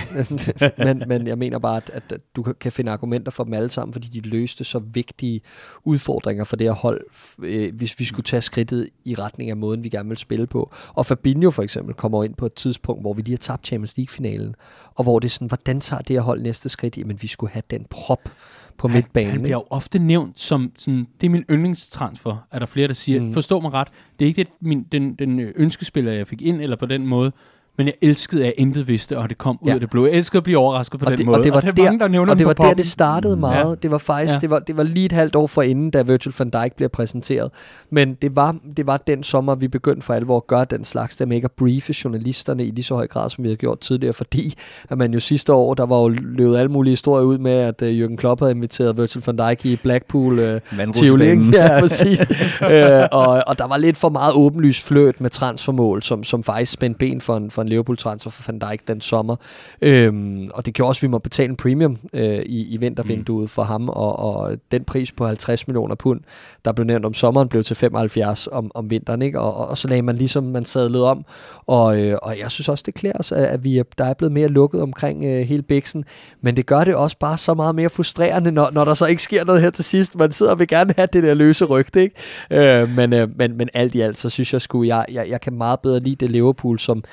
men, men jeg mener bare, at, at, du kan finde argumenter for dem alle sammen, fordi de løste så vigtige udfordringer for det her hold, øh, hvis vi skulle tage skridtet i retning af måden, vi gerne vil spille på. Og Fabinho for eksempel kommer ind på et tidspunkt, hvor vi lige har tabt Champions League-finalen, og hvor det er sådan, hvordan tager det her hold næste skridt? Jamen, vi skulle have den prop på han, midtbanen. Han bliver jo ofte nævnt som, sådan, det er min yndlingstransfer, er der flere, der siger. Mm. Forstå mig ret, det er ikke det, min, den, den ønskespiller, jeg fik ind, eller på den måde, men jeg elskede, at jeg intet vidste, og det kom ud ja. af det blå. Jeg elskede at blive overrasket på og den det, måde. Og det var, og det der, mange, der og det var der, det startede meget. Ja. Det var faktisk, ja. det, var, det var lige et halvt år for inden, da Virgil van Dijk bliver præsenteret. Men det var, det var den sommer, vi begyndte for alvor at gøre den slags, der med ikke at briefe journalisterne i lige så høj grad, som vi havde gjort tidligere, fordi at man jo sidste år, der var jo løbet alle mulige historier ud med, at uh, Jürgen Klopp havde inviteret Virgil van Dijk i Blackpool uh, Tivoli. Ja, præcis. uh, og, og der var lidt for meget åbenlyst fløt med transfermål, som, som faktisk spændte ben for en, for en Liverpool-transfer for Van Dijk den sommer. Øhm, og det gjorde også, at vi må betale en premium øh, i, i vintervinduet mm. for ham, og, og den pris på 50 millioner pund, der blev nævnt om sommeren, blev til 75 om, om vinteren, ikke? Og, og, og så lagde man ligesom, man sadlede om, og, øh, og jeg synes også, det klæder os, at vi er, der er blevet mere lukket omkring øh, hele bæksen, men det gør det også bare så meget mere frustrerende, når, når der så ikke sker noget her til sidst. Man sidder og vil gerne have det der løse rygte, ikke? Øh, men, øh, men, men alt i alt, så synes jeg sgu, jeg, jeg, jeg kan meget bedre lide det Liverpool, som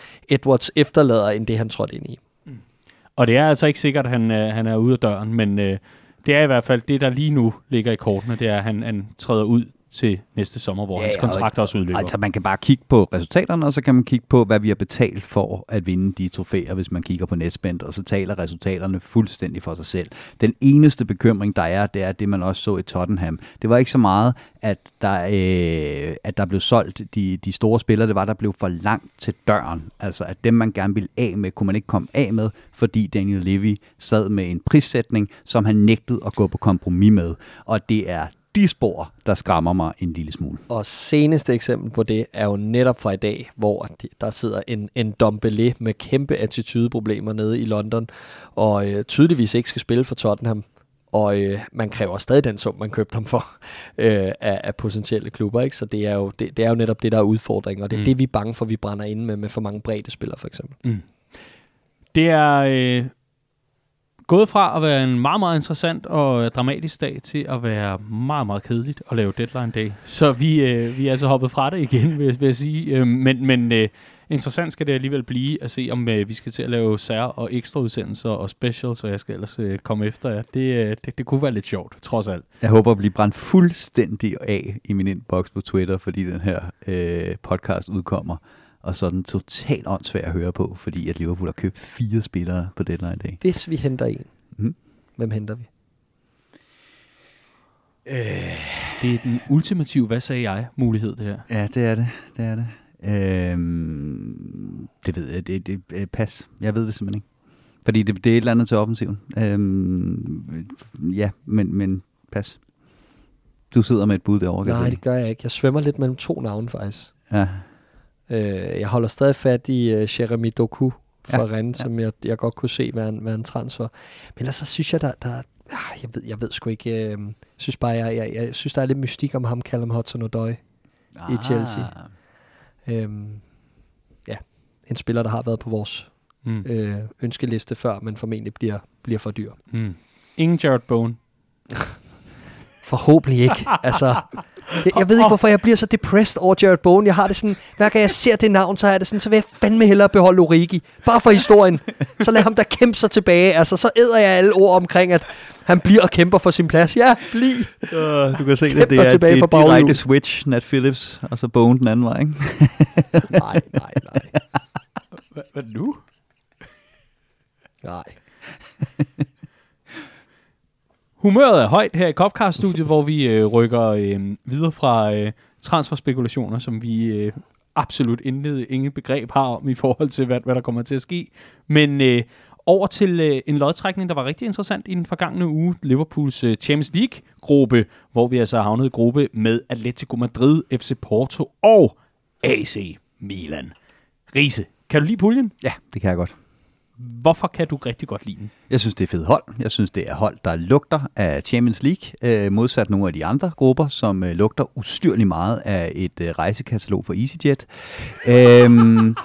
Edwards efterlader, end det han trådte ind i. Mm. Og det er altså ikke sikkert, at han, øh, han er ude af døren, men øh, det er i hvert fald det, der lige nu ligger i kortene, det er, at han, han træder ud til næste sommer, hvor ja, hans kontrakt også udløber. Altså man kan bare kigge på resultaterne, og så kan man kigge på, hvad vi har betalt for at vinde de trofæer, hvis man kigger på Netspend, og så taler resultaterne fuldstændig for sig selv. Den eneste bekymring, der er, det er det, man også så i Tottenham. Det var ikke så meget, at der, øh, at der blev solgt de, de store spillere, det var, der blev for langt til døren. Altså at dem, man gerne ville af med, kunne man ikke komme af med, fordi Daniel Levy sad med en prissætning, som han nægtede at gå på kompromis med. Og det er de spor, der skræmmer mig en lille smule. Og seneste eksempel på det er jo netop fra i dag, hvor der sidder en, en Dombele med kæmpe attitudeproblemer nede i London, og øh, tydeligvis ikke skal spille for Tottenham. Og øh, man kræver stadig den sum, man købte ham for øh, af, af potentielle klubber. Ikke? Så det er, jo, det, det er jo netop det, der er udfordringen, og det er mm. det, vi er bange for, vi brænder ind med, med for mange brede spillere for eksempel. Mm. Det er... Øh gået fra at være en meget, meget interessant og øh, dramatisk dag til at være meget, meget kedeligt at lave deadline dag. Så vi, øh, vi er altså hoppet fra det igen, vil, vil jeg sige. Øh, men men øh, interessant skal det alligevel blive at se, om øh, vi skal til at lave sær- og ekstra udsendelser og specials, og jeg skal ellers øh, komme efter jer. Det, øh, det, det kunne være lidt sjovt, trods alt. Jeg håber at blive brændt fuldstændig af i min inbox på Twitter, fordi den her øh, podcast udkommer. Og så den totalt åndssvær at høre på, fordi at Liverpool har købt fire spillere på deadline dag. Hvis vi henter en, Mhm. hvem henter vi? Det er den ultimative, hvad sagde jeg, mulighed det her. Ja, det er det. Det er det. Øhm, det ved jeg. Det, det, det, pas. Jeg ved det simpelthen ikke. Fordi det, det er et eller andet til offensiven. Øhm, ja, men, men pas. Du sidder med et bud derovre. Nej, det gør jeg ikke. Jeg svømmer lidt mellem to navne, faktisk. Ja. Øh, jeg holder stadig fat i uh, Jeremy Doku fra Ja, Rennes, ja. som jeg, jeg godt kunne se være en, være en transfer. Men ellers så synes jeg, der, der ah, jeg, ved, jeg ved sgu ikke, øh, synes bare, jeg, jeg, jeg synes, der er lidt mystik om ham, Callum Hudson-Odoi. I Chelsea. Øhm, ja, en spiller, der har været på vores Mm. øh, ønskeliste før, men formentlig bliver, bliver for dyr. Mm. Ingen Jared Bowen. Forhåbentlig ikke. altså, jeg, jeg ved ikke, hvorfor jeg bliver så depressed over Jared Bowen. Jeg har det sådan, hver gang jeg ser det navn, så er det sådan, så vil jeg fandme hellere beholde Origi. Bare for historien. Så lad ham da kæmpe sig tilbage. Altså, så æder jeg alle ord omkring, at han bliver og kæmper for sin plads. Ja, bliv. Uh, du kan se det. Kæmper Det er, tilbage det er baghjul. direkte switch, Nat Phillips, og så Bone den anden vej, ikke? Nej, nej, nej. Hvad, hvad nu? Nej. Humøret er højt her i Copcast-studiet, hvor vi øh, rykker øh, videre fra øh, transferspekulationer, som vi øh, absolut intet, ingen begreb har om i forhold til, hvad, hvad der kommer til at ske. Men øh, over til øh, en lodtrækning, der var rigtig interessant i den forgangne uge. Liverpools øh, Champions League-gruppe, hvor vi altså havnede i gruppe med Atletico Madrid, FC Porto og AC Milan. Rise, kan du lide puljen? Ja, det kan jeg godt. Hvorfor kan du rigtig godt lide den? Jeg synes, det er fedt hold. Jeg synes, det er hold, der lugter af Champions League, øh, modsat nogle af de andre grupper, som øh, lugter ustyrligt meget af et øh, rejsekatalog for EasyJet. øhm,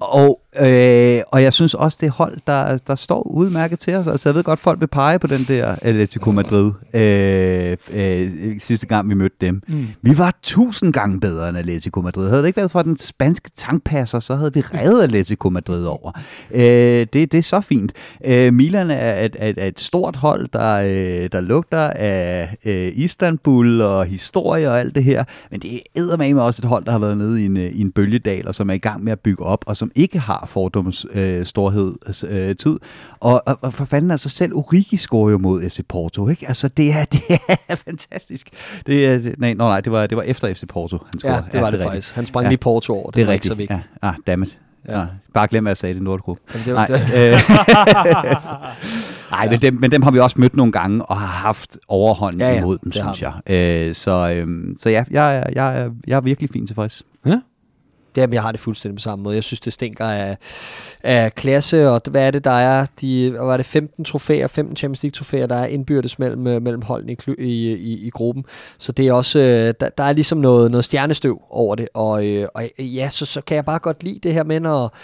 og, øh, og jeg synes også, det hold, der, der står udmærket til os. Altså, jeg ved godt, folk vil pege på den der Atletico Madrid øh, øh, sidste gang, vi mødte dem. Mm. Vi var tusind gange bedre end Atletico Madrid. Havde det ikke været for den spanske tankpasser, så havde vi reddet Atletico Madrid over. Øh, det, det er så fint. Øh, Milan er et, et, et stort hold, der, øh, der lugter af øh, Istanbul og historie og alt det her. Men det er med også et hold, der har været nede i en, øh, i en bølgedal, og som er i gang med at bygge op, og som ikke har fordoms øh, storhed øh, tid. Og, og, og for fanden altså selv Origi scorer jo mod FC Porto, ikke? Altså det er, det er fantastisk. Det er, det, nej, nå, nej, det var, det var efter FC Porto, han Ja, scorede. det var det, er rigtigt. faktisk. Han sprang Ja. lige Porto over. Det, Det er var ikke så rigtigt. vigtigt. Ja. Ah, dammit. Ja. Ja. Bare glem, at jeg sagde det i Nordgruppe. Det, Nej, det, øh, Nej, men dem, men dem har vi også mødt nogle gange og har haft overhånden Ja, ja, imod dem, det synes jeg. Øh, så, øhm, så ja, jeg, jeg, er- jeg er virkelig fint tilfreds. Jamen, jeg har det fuldstændig på samme måde. Jeg synes, det stinker af, af klasse, og hvad er det, der er? De, hvad var det 15 trofæer, 15 Champions League trofæer, der er indbyrdes mellem, øh, mellem holdene i, i, i, i gruppen. Så det er også, øh, der, der er ligesom noget, noget stjernestøv over det, og, øh, og ja, så, så kan jeg bare godt lide det her med, når,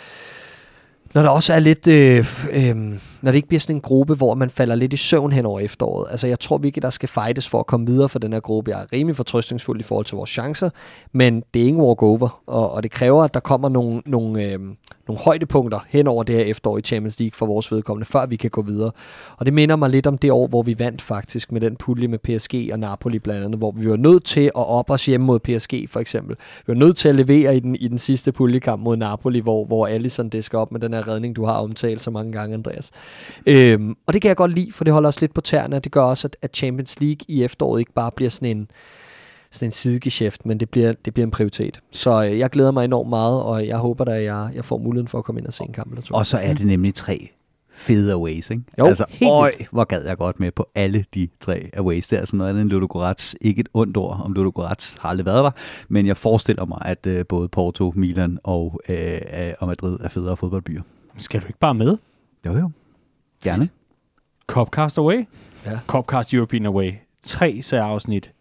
når der også er lidt, øh, øh, når det ikke bliver sådan en gruppe, hvor man falder lidt i søvn hen over efteråret. Altså jeg tror virkelig, der skal fightes for at komme videre for den her gruppe. Jeg er rimelig fortrøstningsfuld i forhold til vores chancer, men det er ingen walkover, og, og det kræver, at der kommer nogle, nogle, øh, nogle højdepunkter hen over det her efterår i Champions League for vores vedkommende, før vi kan gå videre. Og det minder mig lidt om det år, hvor vi vandt faktisk med den pulje med PSG og Napoli blandt andet, hvor vi var nødt til at op os hjemme mod PSG for eksempel. Vi var nødt til at levere i den, i den sidste puljekamp mod Napoli, hvor, hvor Allison disker op med den her redning, du har omtalt så mange gange, Andreas. Øhm, og det kan jeg godt lide, for det holder os lidt på tæerne, det gør også, at, at Champions League i efteråret ikke bare bliver sådan en, sådan en sidegeschæft, men det bliver, det bliver en prioritet. Så øh, jeg glæder mig enormt meget, og jeg håber da, at jeg, jeg får muligheden for at komme ind og se en kamp eller to. Og så er det nemlig tre fede aways, ikke? Jo, altså, helt øj, vildt. hvor gad jeg godt med på alle de tre aways. Det er sådan noget andet end Ludogorets. Ikke et ondt ord om Ludogorets har aldrig været der, men jeg forestiller mig, at øh, både Porto, Milan og, øh, øh, og Madrid er federe fodboldbyer. Skal du ikke bare med? Jo jo, gerne. Copcast Away? Ja. Copcast European Away. Tre særafsnit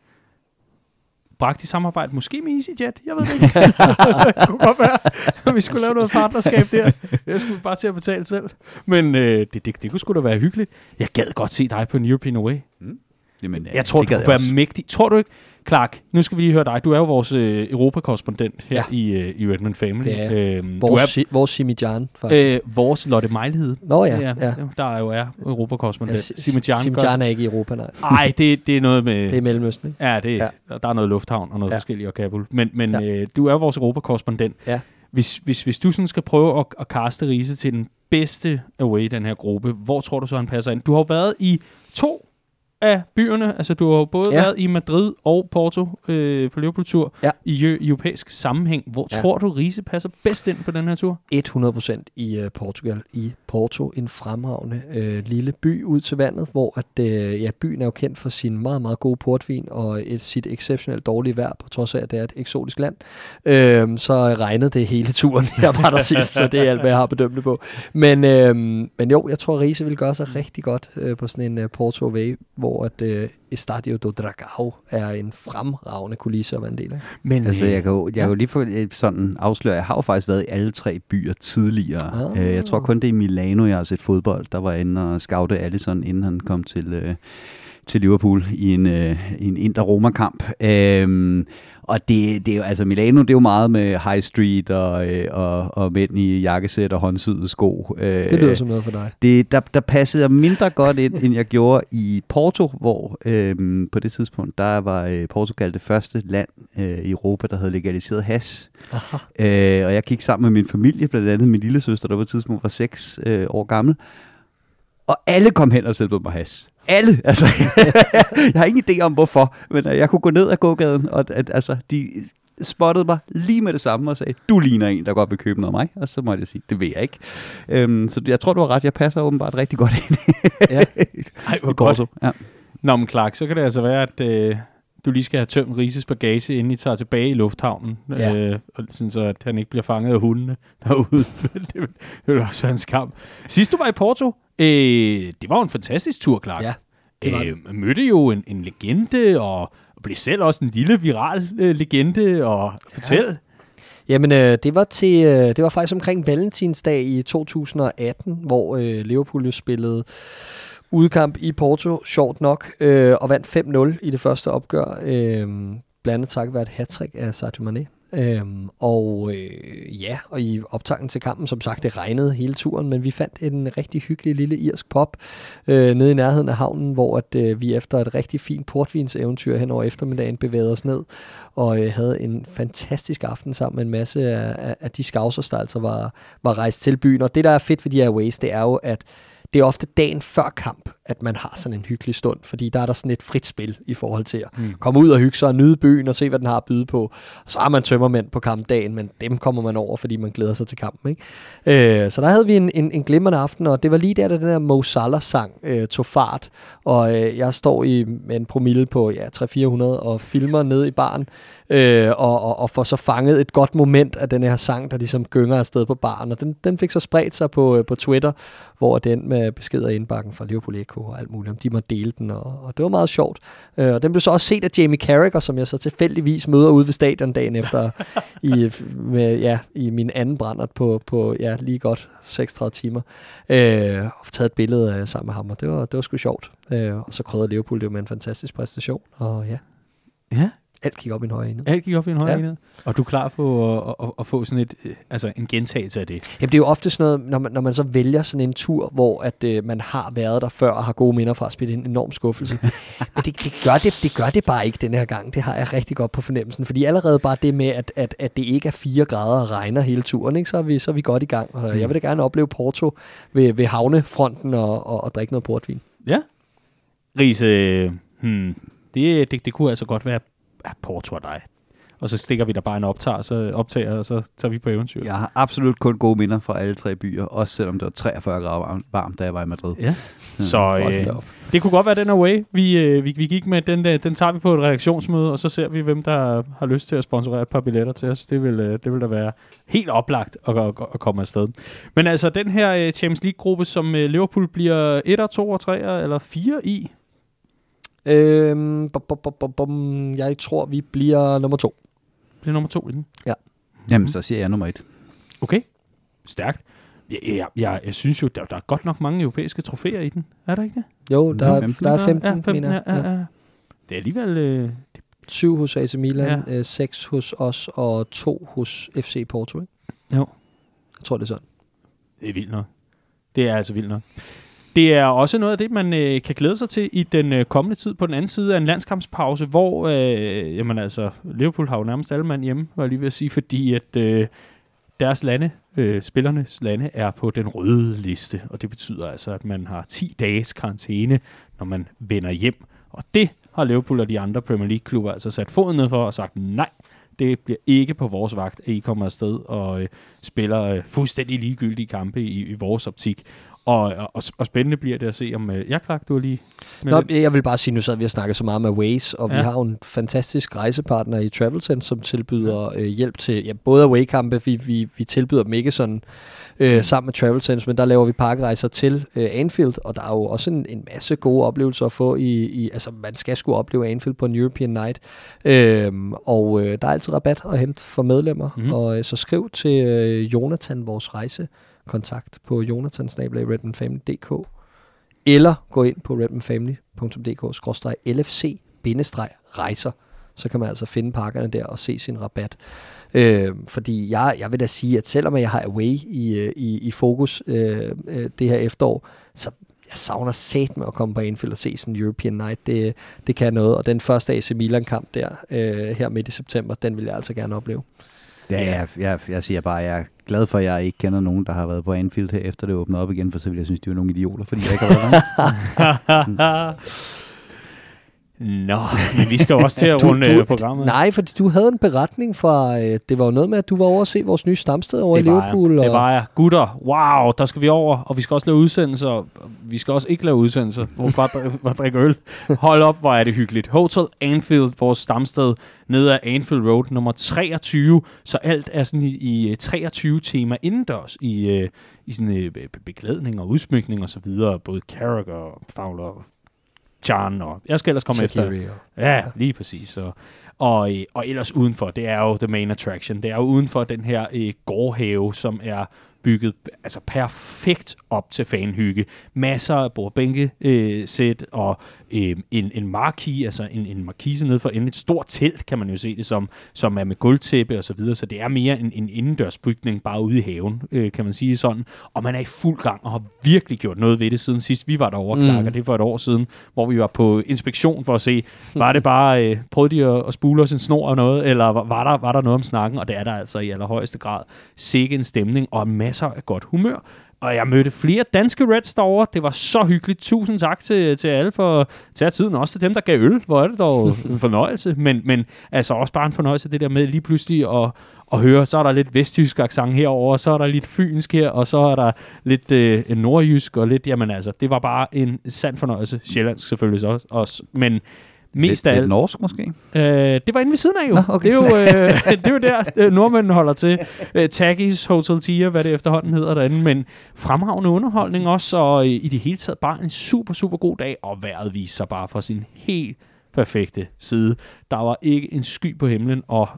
bragt i samarbejde, måske med EasyJet, jeg ved det ikke. det kunne godt være, at vi skulle lave noget partnerskab der. Jeg skulle bare til at betale selv. Men øh, det, det, det kunne sgu da være hyggeligt. Jeg gad godt se dig på en European Away. Mm. Jamen, jeg tror, det du kunne være mægtig. Tror du ikke, Clark, nu skal vi lige høre dig. Du er jo vores øh, Europakorrespondent her ja. i, øh, i Redmond Family. Det er øhm, vores, du er, si, vores Simijan, faktisk. Øh, vores Lotte Mejlhed. Nå ja, ja. ja. Der er jo er Europakorrespondent. Ja, Simijan, Simijan er ikke i Europa, nej. Nej, det, det er noget med... Det er Mellemøsten, ikke? Ja, det, ja. der er noget lufthavn og noget ja. forskelligt og Kabul. Men, men ja. øh, du er vores Europakorrespondent. Ja. Hvis, hvis, hvis du sådan skal prøve at, at kaste Riese til den bedste away i den her gruppe, hvor tror du så, han passer ind? Du har været i to af byerne. Altså, du har både ja. været i Madrid og Porto øh, på Liverpool-tur ja. i, i europæisk sammenhæng. Hvor ja. tror du, Riese passer bedst ind på den her tur? 100% i uh, Portugal. I Porto, en fremragende øh, lille by ud til vandet, hvor at, øh, ja, byen er jo kendt for sin meget, meget gode portvin og et, sit exceptionelt dårlige vejr, på trods af, at det er et eksotisk land. Øh, så regnede det hele turen, jeg var der sidst, så det er alt, hvad jeg har bedømt det på. Men, øh, men jo, jeg tror, Riese vil gøre sig rigtig godt øh, på sådan en uh, Porto Way, hvor hvor at øh, Estadio do Dragao er en fremragende kulisse at være en del af. Men, altså, jeg kan jo, jeg kan jo lige få sådan afsløre, jeg har jo faktisk været i alle tre byer tidligere. Ah. Øh, jeg tror kun det er i Milano, jeg har set fodbold. Der var jeg inde og scoute Allison, inden han kom til... Øh, til Liverpool i en, øh, en Inter-Roma-kamp. Øhm, og det, det er jo, altså Milano, det er jo meget med High Street og, øh, og, og mænd i jakkesæt og håndsyede sko. Øh, det lyder som noget for dig. Det, der, der passede jeg mindre godt ind, end jeg gjorde i Porto, hvor øh, på det tidspunkt, der var øh, Portugal det første land øh, i Europa, der havde legaliseret hash. Aha. Øh, og jeg gik sammen med min familie, blandt andet min lille søster, der på et tidspunkt var 6 øh, år gammel. Og alle kom hen og sætte mig hash alle. Altså, jeg har ingen idé om, hvorfor, men øh, jeg kunne gå ned ad gågaden, og at, altså, de spottede mig lige med det samme og sagde, du ligner en, der godt vil købe noget af mig. Og så måtte jeg sige, det ved jeg ikke. Øhm, så jeg tror, du har ret. Jeg passer åbenbart rigtig godt ind. ja. Ej, hvor godt. Ja. Nå, men Clark, så kan det altså være, at øh, du lige skal have tømt Rises bagage, inden I tager tilbage i lufthavnen. Ja. Øh, og sådan så, at han ikke bliver fanget af hundene derude. det, vil, det vil også være en skam. Sidst du var i Porto, øh, det var jo en fantastisk tur, Clark. Ja, øh, Mødte jo en, en legende, og, og blev selv også en lille viral øh, legende, og ja. fortæl. Jamen, øh, det var til øh, det var faktisk omkring Valentinsdag i 2018, hvor øh, Liverpool jo spillede udkamp i Porto, sjovt nok, øh, og vandt 5-0 i det første opgør. Øh, blandt andet takket være et hat af Sadio Mane. Øhm, og øh, ja, og i optakten til kampen, som sagt, det regnede hele turen, men vi fandt en rigtig hyggelig lille irsk pop øh, nede i nærheden af havnen, hvor at, øh, vi efter et rigtig fint portvinseventyr hen over eftermiddagen bevægede os ned, og øh, havde en fantastisk aften sammen med en masse af, af de skavser, der altså var, var rejst til byen. Og det, der er fedt ved de her ways, det er jo, at det er ofte dagen før kamp, at man har sådan en hyggelig stund, fordi der er der sådan et frit spil i forhold til at mm. komme ud og hygge sig og nyde byen og se, hvad den har at byde på. Så har man tømmermænd på kampdagen, men dem kommer man over, fordi man glæder sig til kampen. Ikke? Øh, så der havde vi en, en, en glimrende aften, og det var lige der, da den der Mo Salah-sang øh, tog fart, og øh, jeg står i med en promille på ja, 300-400 og filmer ned i baren, øh, og, og, og får så fanget et godt moment af den her sang, der ligesom gynger afsted på baren, og den, den fik så spredt sig på, øh, på Twitter, hvor den med beskeder indbakken fra Liverpool Echo og alt muligt, om de måtte dele den, og, og det var meget sjovt. Øh, og den blev så også set af Jamie Carragher, som jeg så tilfældigvis møder ude ved stadion dagen efter, i, med, ja, i min anden brændert på, på ja, lige godt 36 timer, øh, og taget et billede øh, sammen med ham, og det var, det var sgu sjovt. Øh, og så krødder Liverpool det med en fantastisk præstation, og ja. Ja, alt gik op i en højere enhed. Alt gik op i en højere ja. enhed. Og du er klar på at, at, at få sådan et, øh, altså en gentagelse af det? Jamen det er jo ofte sådan noget, når man, når man så vælger sådan en tur, hvor at, øh, man har været der før og har gode minder fra at spille en enorm skuffelse. Men det, det, gør det, det gør det bare ikke den her gang. Det har jeg rigtig godt på fornemmelsen. Fordi allerede bare det med, at, at, at det ikke er fire grader og regner hele turen, ikke, så, er vi, så er vi godt i gang. Og mm. Jeg vil da gerne opleve Porto ved, ved havnefronten og, og, og drikke noget portvin. Ja. Riese, hmm, det, det, det kunne altså godt være ja, Porto og dig. Og så stikker vi der bare en optager, så optager, og så tager vi på eventyr. Jeg har absolut kun gode minder fra alle tre byer, også selvom det var 43 grader varmt, da jeg var i Madrid. Ja. Så øh, det kunne godt være den away. Vi, øh, vi, vi gik med, den, der, den tager vi på et reaktionsmøde, og så ser vi, hvem der har lyst til at sponsorere et par billetter til os. Det vil, øh, det vil da være helt oplagt at, at, at komme afsted. Men altså, den her øh, Champions League-gruppe, som øh, Liverpool bliver 1, 2 og 3 eller 4 i, Øhm, bum, bum, bum, bum, jeg tror, vi bliver nummer to. Bliver nummer to i den? Ja. Jamen, så siger jeg nummer et. Okay. Stærkt. Jeg, jeg, jeg, jeg synes jo, der, der er godt nok mange europæiske trofæer i den. Er der ikke det? Jo, der, Ja, er, 15. der er 15, ja, 15 mener ja, jeg. ja, ja. Det er alligevel... Øh, Syv hos AC Milan, ja. øh, seks hos os og to hos FC Porto. Ikke? Jo. Jeg tror, det er sådan. Det er vildt nok. Det er altså vildt nok. Det er også noget af det, man øh, kan glæde sig til i den øh, kommende tid. På den anden side af en landskampspause, hvor, øh, jamen altså, Liverpool har jo nærmest alle mand hjemme, var jeg lige ved at sige, fordi at øh, deres lande, øh, spillernes lande, er på den røde liste, og det betyder altså, at man har 10 dages karantæne, når man vender hjem, og det har Liverpool og de andre Premier League-klubber altså sat foden ned for og sagt, nej, det bliver ikke på vores vagt, at I kommer afsted og øh, spiller øh, fuldstændig ligegyldige kampe i, i vores optik. Og, og, og spændende bliver det at se, om... Øh, jeg klar, du lige... Nå, den. jeg vil bare sige, nu sad vi og snakkede så meget med Waze, og ja. Ja. vi har jo en fantastisk rejsepartner i Travelsen, som tilbyder øh, hjælp til ja, både away-kampe, vi, vi, vi tilbyder dem ikke sådan øh, sammen med Travelsense, men der laver vi pakkerejser til øh, Anfield, og der er jo også en, en masse gode oplevelser at få i, i altså man skal skulle opleve Anfield på en European Night, øhm, og øh, der er altid rabat at hente for medlemmer, mm. og øh, så skriv til øh, Jonathan, vores kontakt på jonathansnabelagredmanfamily.dk eller gå ind på redmanfamily.dk-lfc-rejser, så kan man altså finde pakkerne der og se sin rabat. Øh, fordi jeg, jeg vil da sige, at selvom jeg har Away i, øh, i, i fokus øh, øh, det her efterår, så jeg savner sat med at komme på Anfield og se sådan en European Night. Det, det kan noget, og den første AC Milan-kamp der, øh, her midt i september, den vil jeg altså gerne opleve. Ja, jeg, jeg, jeg siger bare, at jeg er glad for, at jeg ikke kender nogen, der har været på Anfield her, efter det åbner op igen, for så vil jeg synes, de var nogle idioter, fordi jeg ikke har været der. Nå, men vi skal jo også til at Du- runde du- øh, programmet. Nej, fordi du havde en beretning fra, øh, det var jo noget med, at du var over at se vores nye stamsted over det i Liverpool. Jeg. og, Det var jeg. Gutter, wow, der skal vi over, og vi skal også lave udsendelser. Vi skal også ikke lave udsendelser, hvor vi bare, bare drikke øl. Hold op, hvor er det hyggeligt. Hotel Anfield, vores stamsted, nede af Anfield Road, nummer 23. Så alt er sådan i, i øh, 23 timer indendørs i, øh, i sådan øh, be- beklædning og udsmykning og så videre. Både Carragher og Fowler Chan, og jeg skal ellers komme efter. Shaqiri og- Ja, lige præcis. Og, og, øh, og ellers udenfor, det er jo the main attraction. Det er jo udenfor den her øh, gårdhave, som er bygget altså perfekt op til fanhygge. Masser af bordbænke øh, sæt og øh, en, en marquis, altså en, en markise nede for enden. Et stort telt, kan man jo se det som, som er med gulvtæppe og så videre. Så det er mere en, en indendørsbygning bare ude i haven, øh, kan man sige sådan. Og man er i fuld gang og har virkelig gjort noget ved det siden sidst. Vi var derovre, Mm. Clark, og det for et år siden, hvor vi var på inspektion for at se, var det bare, øh, prøvede de at, at spule os en snor og noget, eller var, var, der, var der noget om snakken? Og det er der altså i allerhøjeste grad. Sikke en stemning og masser af godt humør. Og jeg mødte flere danske Reds derovre. Det var så hyggeligt. Tusind tak til, til alle for at tage tiden. Også til dem, der gav øl. Hvor er det dog en fornøjelse. Men, men altså også bare en fornøjelse, det der med lige pludselig at, at høre, så er der lidt vestjysk accent herover, så er der lidt fynsk her, og så er der lidt øh, nordjysk og lidt, jamen altså, det var bare en sand fornøjelse. Sjællandsk selvfølgelig også, også men mest af lidt, alt, lidt norsk måske? Øh, det var inde ved siden af jo. Nå, okay. Det er jo, øh, det er jo der, øh, nordmændene holder til. Øh, Taggis Hotel Tia, hvad det efterhånden hedder derinde. Men fremragende underholdning også, og øh, i det hele taget bare en super, super god dag. Og vejret viser sig bare fra sin helt perfekte side. Der var ikke en sky på himlen, og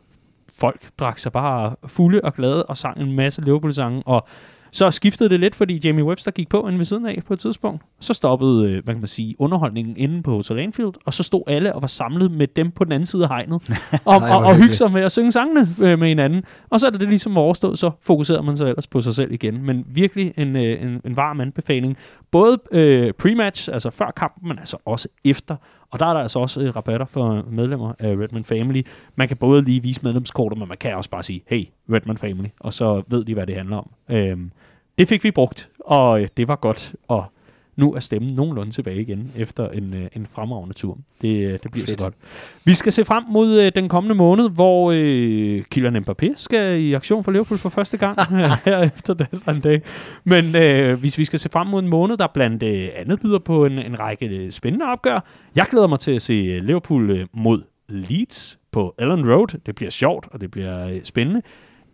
folk drak sig bare fulde og glade og sang en masse Liverpool-sange. Og så skiftede det lidt, fordi Jamie Webster gik på inde ved siden af på et tidspunkt. Så stoppede, øh, hvad kan man sige, underholdningen inde på Hotel Anfield, og så stod alle og var samlet med dem på den anden side af hegnet, og, og, og hygge sig med at synge sangene øh, med hinanden. Og så er det, det ligesom overstået, så fokuserer man sig ellers på sig selv igen. Men virkelig en, øh, en, en varm anbefaling. Både øh, pre-match, altså før kampen, men altså også efter. Og der er der altså også øh, rabatter for medlemmer af Redman Family. Man kan både lige vise medlemskortet, men man kan også bare sige, hey, Redman Family, og så ved de, hvad det handler om. Øhm, det fik vi brugt, og øh, det var godt, og nu er stemmen nogenlunde tilbage igen efter en, øh, en fremragende tur. Det, øh, det bliver Fedt. så godt. Vi skal se frem mod øh, den kommende måned, hvor øh, Kylian Mbappé skal i aktion for Liverpool for første gang her efter deadline day. Men øh, hvis vi skal se frem mod en måned, der blandt øh, andet byder på en, en række øh, spændende opgør. Jeg glæder mig til at se øh, Liverpool øh, mod Leeds på Ellen Road. Det bliver sjovt, og det bliver øh, spændende.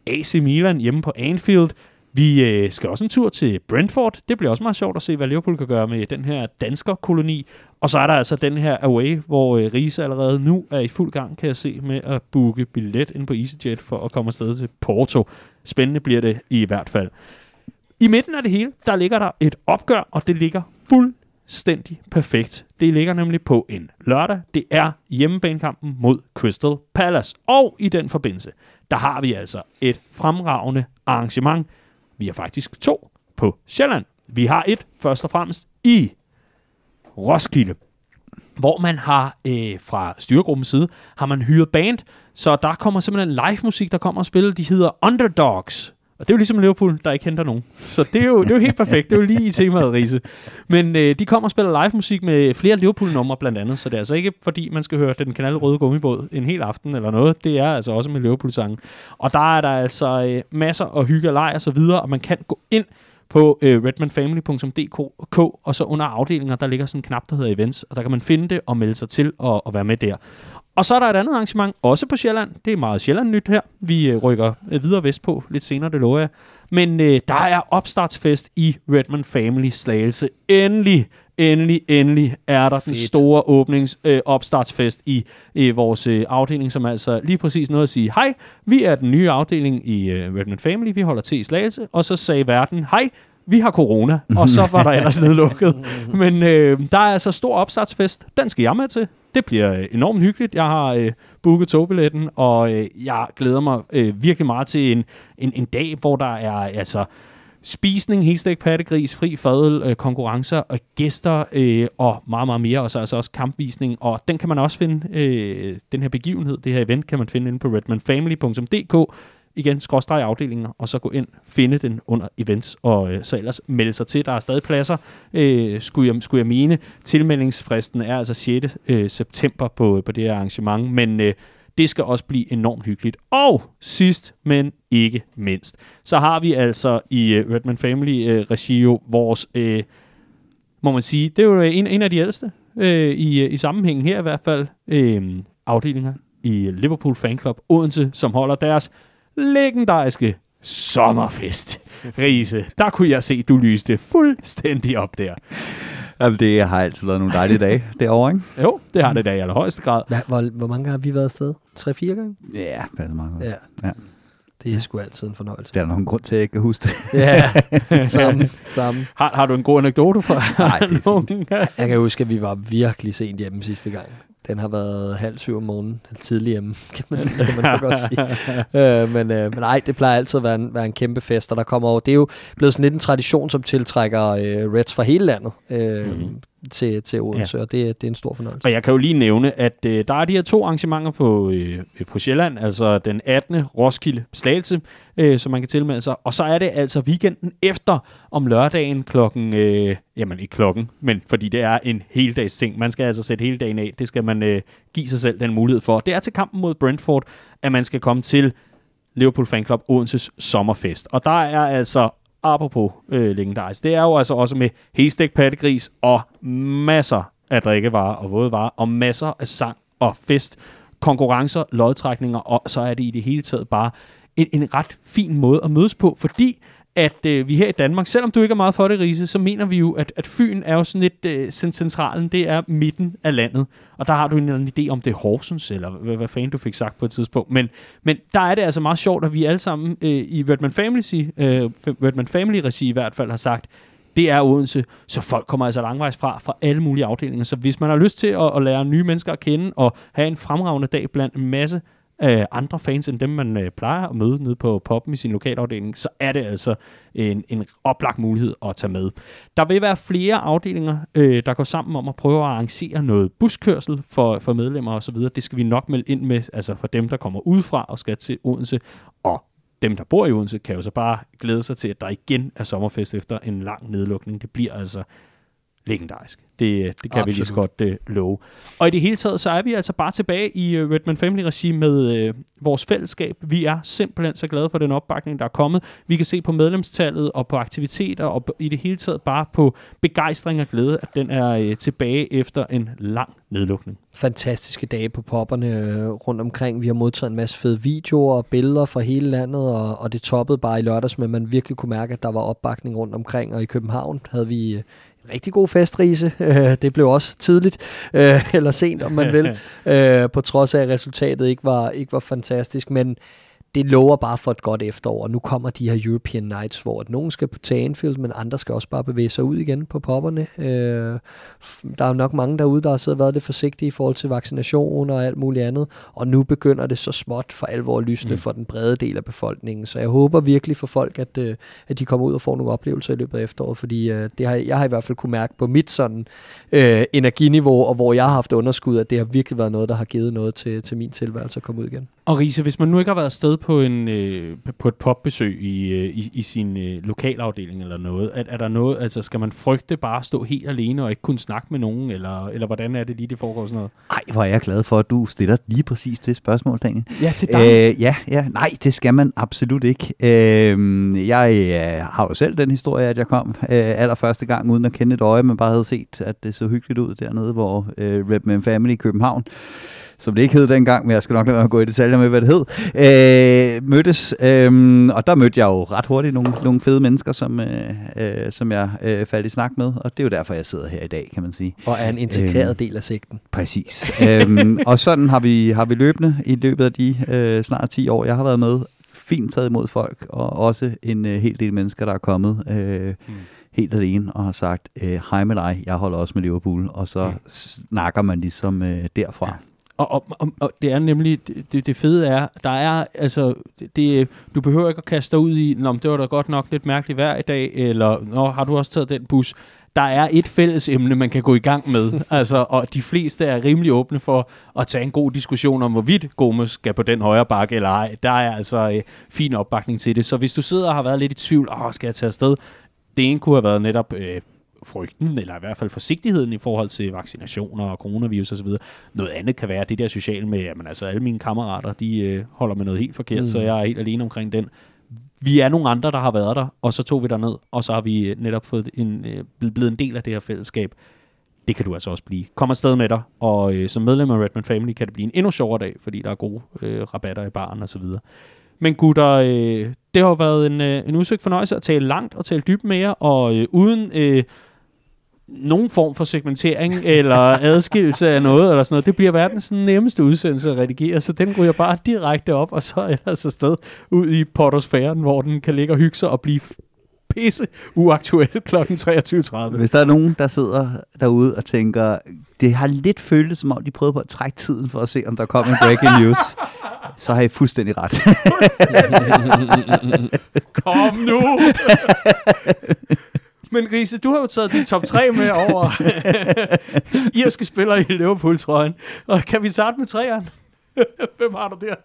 AC Milan hjemme på Anfield. Vi øh, skal også en tur til Brentford. Det bliver også meget sjovt at se, hvad Liverpool kan gøre med den her danskerkoloni. Og så er der altså den her away, hvor øh, Riese allerede nu er i fuld gang, kan jeg se, med at booke billet ind på EasyJet for at komme afsted til Porto. Spændende bliver det i hvert fald. I midten af det hele, der ligger der et opgør, og det ligger fuldstændig perfekt. Det ligger nemlig på en lørdag. Det er hjemmebanekampen mod Crystal Palace. Og i den forbindelse, der har vi altså et fremragende arrangement. Vi har faktisk to på Sjælland. Vi har et først og fremmest i Roskilde, hvor man har øh, fra styregruppens side, har man hyret band, så der kommer simpelthen live musik, der kommer og spille. De hedder Underdogs. Og det er jo ligesom Liverpool, der ikke henter nogen. Så det er jo, det er jo helt perfekt. Det er jo lige i temaet, Riese. Men øh, de kommer og spiller live musik med flere Liverpool-numre blandt andet. Så det er altså ikke, fordi man skal høre den røde gummibåd en hel aften eller noget. Det er altså også med Liverpool-sangen. Og der er der altså øh, masser af hygge og leg og så videre, og man kan gå ind på øh, redmanfamily.dk, og så under afdelinger, der ligger sådan en knap, der hedder events, og der kan man finde det og melde sig til og, og være med der. Og så er der et andet arrangement, også på Sjælland. Det er meget Sjælland-nyt her. Vi øh, rykker øh, videre vestpå lidt senere, det lover jeg. Men øh, der er opstartsfest i Redman Family Slagelse. Endelig, endelig, endelig er der Fedt. den store åbnings øh, opstartsfest i øh, vores øh, afdeling, som altså lige præcis noget at sige, hej, vi er den nye afdeling i øh, Redman Family, vi holder til i Slagelse, og så sagde verden, hej, vi har corona, og så var der ellers nedlukket. Men øh, der er altså stor opstartsfest, den skal jeg med til. Det bliver øh, enormt hyggeligt. Jeg har øh, booket togbilletten, og øh, jeg glæder mig øh, virkelig meget til en, en, en dag, hvor der er altså spisning, helstegt pattegris, fri fadel, øh, konkurrencer og gæster øh, og meget, meget mere. Og så altså også kampvisning, og den kan man også finde, øh, den her begivenhed, det her event, kan man finde inde på redmanfamily.dk igen, skråstreg afdelinger, og så gå ind, finde den under events, og øh, så ellers melde sig til. Der er stadig pladser, øh, skulle, jeg, skulle jeg mene. Tilmeldingsfristen er altså 6. Øh, september på, øh, på det her arrangement, men øh, det skal også blive enormt hyggeligt. Og sidst, men ikke mindst, så har vi altså i øh, Redman Family øh, Regio vores, øh, må man sige, det er jo øh, en, en af de ældste øh, i, øh, i sammenhængen her i hvert fald, øh, afdelinger i Liverpool Fan Club Odense, som holder deres legendariske sommerfest. Riese, der kunne jeg se, du lyste fuldstændig op der. Jamen, det har altid været nogle dejlige dage derovre, ikke? Jo, det har det da i allerhøjeste grad. Hva, hvor, hvor mange gange har vi været afsted? Tre-fire gange? Ja, passer meget godt. Ja. ja. Det er sgu altid en fornøjelse. Det er der nogen grund til, at jeg ikke kan huske det. ja, samme. samme. Har, har du en god anekdote fra Nej, det nogen? Jeg kan huske, at vi var virkelig sent hjemme sidste gang. Den har været halv syv om morgenen, tidlig hjemme, kan man, kan man godt sige. øh, men, øh, men nej, det plejer altid at være en, være en kæmpe fest, og der kommer over, det er jo blevet sådan lidt en tradition, som tiltrækker øh, Reds fra hele landet. Øh, mm til, til Odense, ja. og det, det er en stor fornøjelse. Og jeg kan jo lige nævne, at øh, der er de her to arrangementer på, øh, på Sjælland, altså den 18. Roskilde Slagelse, øh, som man kan tilmelde sig, og så er det altså weekenden efter om lørdagen klokken, øh, jamen ikke klokken, men fordi det er en heldags ting. Man skal altså sætte hele dagen af, det skal man øh, give sig selv den mulighed for. Det er til kampen mod Brentford, at man skal komme til Liverpool Fan Club Odenses sommerfest. Og der er altså apropos øh, legendarisk, det er jo altså også med helstek pattegris og masser af drikkevarer og våde varer, og masser af sang og fest, konkurrencer, lodtrækninger, og så er det i det hele taget bare en, en ret fin måde at mødes på, fordi at øh, vi her i Danmark, selvom du ikke er meget for det, Riese, så mener vi jo, at, at Fyn er jo sådan lidt øh, centralen, det er midten af landet. Og der har du en eller anden idé om det er Horsens, eller hvad, hvad fanden du fik sagt på et tidspunkt. Men, men der er det altså meget sjovt, at vi alle sammen øh, i Redman Family, øh, Redman Family regi i hvert fald har sagt, det er Odense, så folk kommer altså langvejs fra, fra alle mulige afdelinger. Så hvis man har lyst til at, at lære nye mennesker at kende, og have en fremragende dag blandt en masse øh, andre fans end dem, man øh, plejer at møde nede på poppen i sin lokalafdeling, så er det altså en, en oplagt mulighed at tage med. Der vil være flere afdelinger, øh, der går sammen om at prøve at arrangere noget buskørsel for, for medlemmer osv. Det skal vi nok melde ind med, altså for dem, der kommer udefra og skal til Odense, og dem, der bor i Odense, kan jo så bare glæde sig til, at der igen er sommerfest efter en lang nedlukning. Det bliver altså legendarisk. Det, det kan Absolut. vi lige så godt uh, love. Og i det hele taget, så er vi altså bare tilbage i uh, Redman Family-regi med uh, vores fællesskab. Vi er simpelthen så glade for den opbakning, der er kommet. Vi kan se på medlemstallet og på aktiviteter og på, i det hele taget bare på begejstring og glæde, at den er uh, tilbage efter en lang nedlukning. Fantastiske dage på popperne rundt omkring. Vi har modtaget en masse fede videoer og billeder fra hele landet, og, og det toppede bare i lørdags, men man virkelig kunne mærke, at der var opbakning rundt omkring. Og i København havde vi rigtig god festrise. det blev også tidligt, øh, eller sent, om man vil, øh, på trods af, at resultatet ikke var, ikke var fantastisk. Men det lover bare for et godt efterår. Og nu kommer de her European Nights, hvor at nogen skal på Anfield, men andre skal også bare bevæge sig ud igen på popperne. Øh, der er nok mange derude, der har siddet været lidt forsigtige i forhold til vaccination og alt muligt andet. Og nu begynder det så småt for alvor lysne mm. for den brede del af befolkningen. Så jeg håber virkelig for folk, at, øh, at de kommer ud og får nogle oplevelser i løbet af efteråret, fordi øh, det har, jeg har i hvert fald kunne mærke på mit sådan øh, energiniveau, og hvor jeg har haft underskud, at det har virkelig været noget, der har givet noget til, til min tilværelse at komme ud igen. Og Riese, hvis man nu ikke har været afsted på, en, øh, på et popbesøg i, øh, i, i sin øh, lokalafdeling eller noget, er, er der noget, altså skal man frygte bare at stå helt alene og ikke kunne snakke med nogen, eller, eller hvordan er det lige, det foregår sådan noget? Ej, hvor er jeg glad for, at du stiller lige præcis det spørgsmål, Daniel. Ja, til dig. Øh, ja, ja, nej, det skal man absolut ikke. Øh, jeg øh, har jo selv den historie, at jeg kom øh, allerførste gang uden at kende et øje, men bare havde set, at det så hyggeligt ud dernede, hvor øh, Redman Family i København som det ikke hed dengang, men jeg skal nok lade gå i detaljer med, hvad det hed, øh, mødtes. Øh, og der mødte jeg jo ret hurtigt nogle, nogle fede mennesker, som, øh, øh, som jeg øh, faldt i snak med, og det er jo derfor, jeg sidder her i dag, kan man sige. Og er en integreret øh, del af sigten. Præcis. øh, og sådan har vi, har vi løbende i løbet af de øh, snart 10 år, jeg har været med, fint taget imod folk, og også en øh, hel del mennesker, der er kommet øh, mm. helt alene og har sagt, øh, hej med dig, jeg holder også med Liverpool, og så mm. snakker man ligesom øh, derfra. Ja. Og, og, og, og det er nemlig, det, det fede er, der er, altså, det, du behøver ikke at kaste dig ud i, Nå, det var da godt nok lidt mærkeligt vejr i dag, eller Nå, har du også taget den bus? Der er et fælles emne, man kan gå i gang med, altså, og de fleste er rimelig åbne for at tage en god diskussion om, hvorvidt Gomes skal på den højre bakke eller ej. Der er altså øh, fin opbakning til det. Så hvis du sidder og har været lidt i tvivl, åh, skal jeg tage afsted? Det ene kunne have været netop øh, frygten, eller i hvert fald forsigtigheden i forhold til vaccinationer og coronavirus osv. Noget andet kan være det der sociale med, at altså alle mine kammerater, de øh, holder med noget helt forkert, mm. så jeg er helt alene omkring den. Vi er nogle andre, der har været der, og så tog vi der ned, og så har vi øh, netop fået en, øh, blevet en del af det her fællesskab. Det kan du altså også blive. Kom afsted med dig, og øh, som medlem af Redman Family kan det blive en endnu sjovere dag, fordi der er gode øh, rabatter i baren og så videre. Men gutter, øh, det har været en, øh, en udsøgt fornøjelse at tale langt og tale dybt med jer, og øh, uden øh, nogen form for segmentering eller adskillelse af noget eller sådan noget. Det bliver verdens nemmeste udsendelse at redigere, så den ryger bare direkte op, og så ellers afsted ud i potosfæren, hvor den kan ligge og hygge sig og blive pisse uaktuel kl. 23.30. Hvis der er nogen, der sidder derude og tænker, det har lidt føltes som om, de prøvede på at trække tiden for at se, om der kom en breaking news, så har I fuldstændig ret. Kom nu! Men Riese, du har jo taget din top 3 med over irske spillere i Liverpool-trøjen. Og kan vi starte med træerne? Hvem har du der?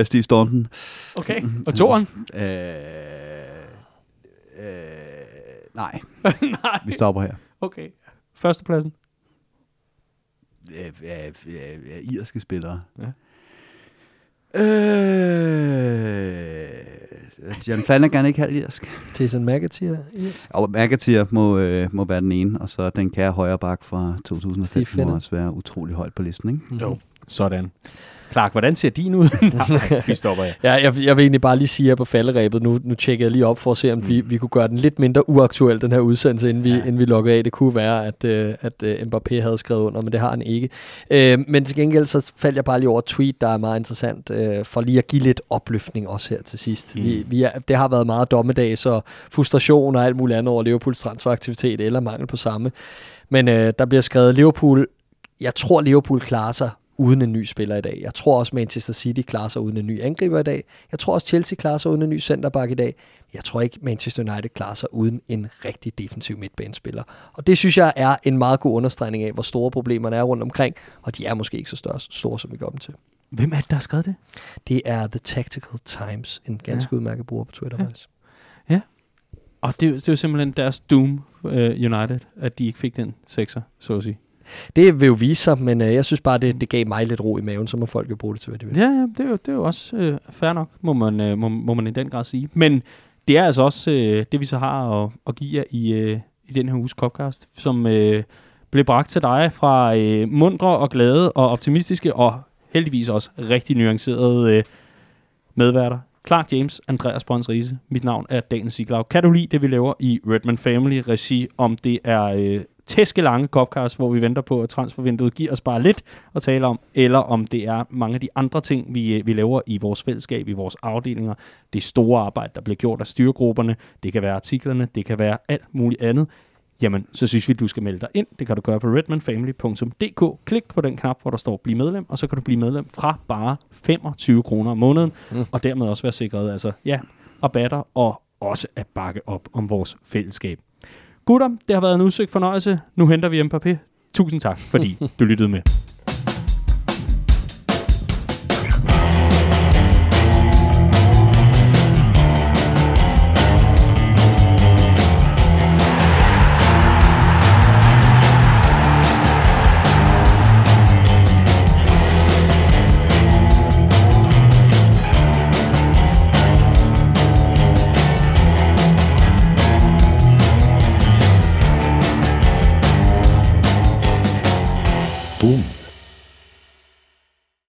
Uh, Steve Staunton. Okay, og toeren? Uh, uh, nej. nej. Vi stopper her. Okay. Førstepladsen? Uh, uh, uh, irske spillere. Ja. Øh, John Flanagan ikke halv irsk. Jason McAteer, yes. Og McAteer må, øh, må være den ene, og så den kære højre bak fra 2005 må også være utrolig højt på listen, ikke? Mm-hmm. Jo, sådan. Clark, hvordan ser din ud? Nej, vi stopper ja. ja jeg, jeg vil egentlig bare lige sige her på falderæbet, nu, nu tjekker jeg lige op for at se, om mm. vi, vi kunne gøre den lidt mindre uaktuel, den her udsendelse, inden vi, ja. inden vi logger af. Det kunne være, at, uh, at uh, Mbappé havde skrevet under, men det har han ikke. Uh, men til gengæld så faldt jeg bare lige over et tweet, der er meget interessant, uh, for lige at give lidt opløftning også her til sidst. Mm. Vi, vi er, det har været meget dommedag, så frustration og alt muligt andet over Liverpools transferaktivitet, eller mangel på samme. Men uh, der bliver skrevet, Liverpool, jeg tror Liverpool klarer sig uden en ny spiller i dag. Jeg tror også Manchester City klarer sig uden en ny angriber i dag. Jeg tror også Chelsea klarer sig uden en ny centerback i dag. Jeg tror ikke Manchester United klarer sig uden en rigtig defensiv midtbanespiller. Og det synes jeg er en meget god understregning af, hvor store problemerne er rundt omkring, og de er måske ikke så store, store som vi gør dem til. Hvem er det, der har skrevet det? Det er The Tactical Times, en ganske ja. udmærket bruger på Twitter. Ja. ja. og det, det er jo simpelthen deres doom, uh, United, at de ikke fik den sekser, så at sige. Det vil jo vise sig, men øh, jeg synes bare, det, det gav mig lidt ro i maven, så må folk jo bruge det til, hvad de vil. Ja, ja det, er jo, det er jo også øh, fair nok, må man, øh, må, må man i den grad sige. Men det er altså også øh, det, vi så har at, at give jer i, øh, i den her uges Copcast, som øh, blev bragt til dig fra øh, mundre og glade og optimistiske og heldigvis også rigtig nuancerede øh, medværter. Clark James, Andreas Brøns Riese. Mit navn er Daniel Siglau. Kan du lide det, vi laver i Redman Family regi, om det er øh, tæske lange Copcast, hvor vi venter på, at transfervinduet giver os bare lidt at tale om, eller om det er mange af de andre ting, vi, vi laver i vores fællesskab, i vores afdelinger. Det store arbejde, der bliver gjort af styregrupperne. Det kan være artiklerne, det kan være alt muligt andet jamen så synes vi, du skal melde dig ind. Det kan du gøre på redmanfamily.dk. Klik på den knap, hvor der står bliv medlem, og så kan du blive medlem fra bare 25 kroner om måneden, mm. og dermed også være sikret, altså ja, rabatter og også at bakke op om vores fællesskab. Gutter, det har været en udsøgt fornøjelse. Nu henter vi Mbappé. Tusind tak, fordi du lyttede med. Boom.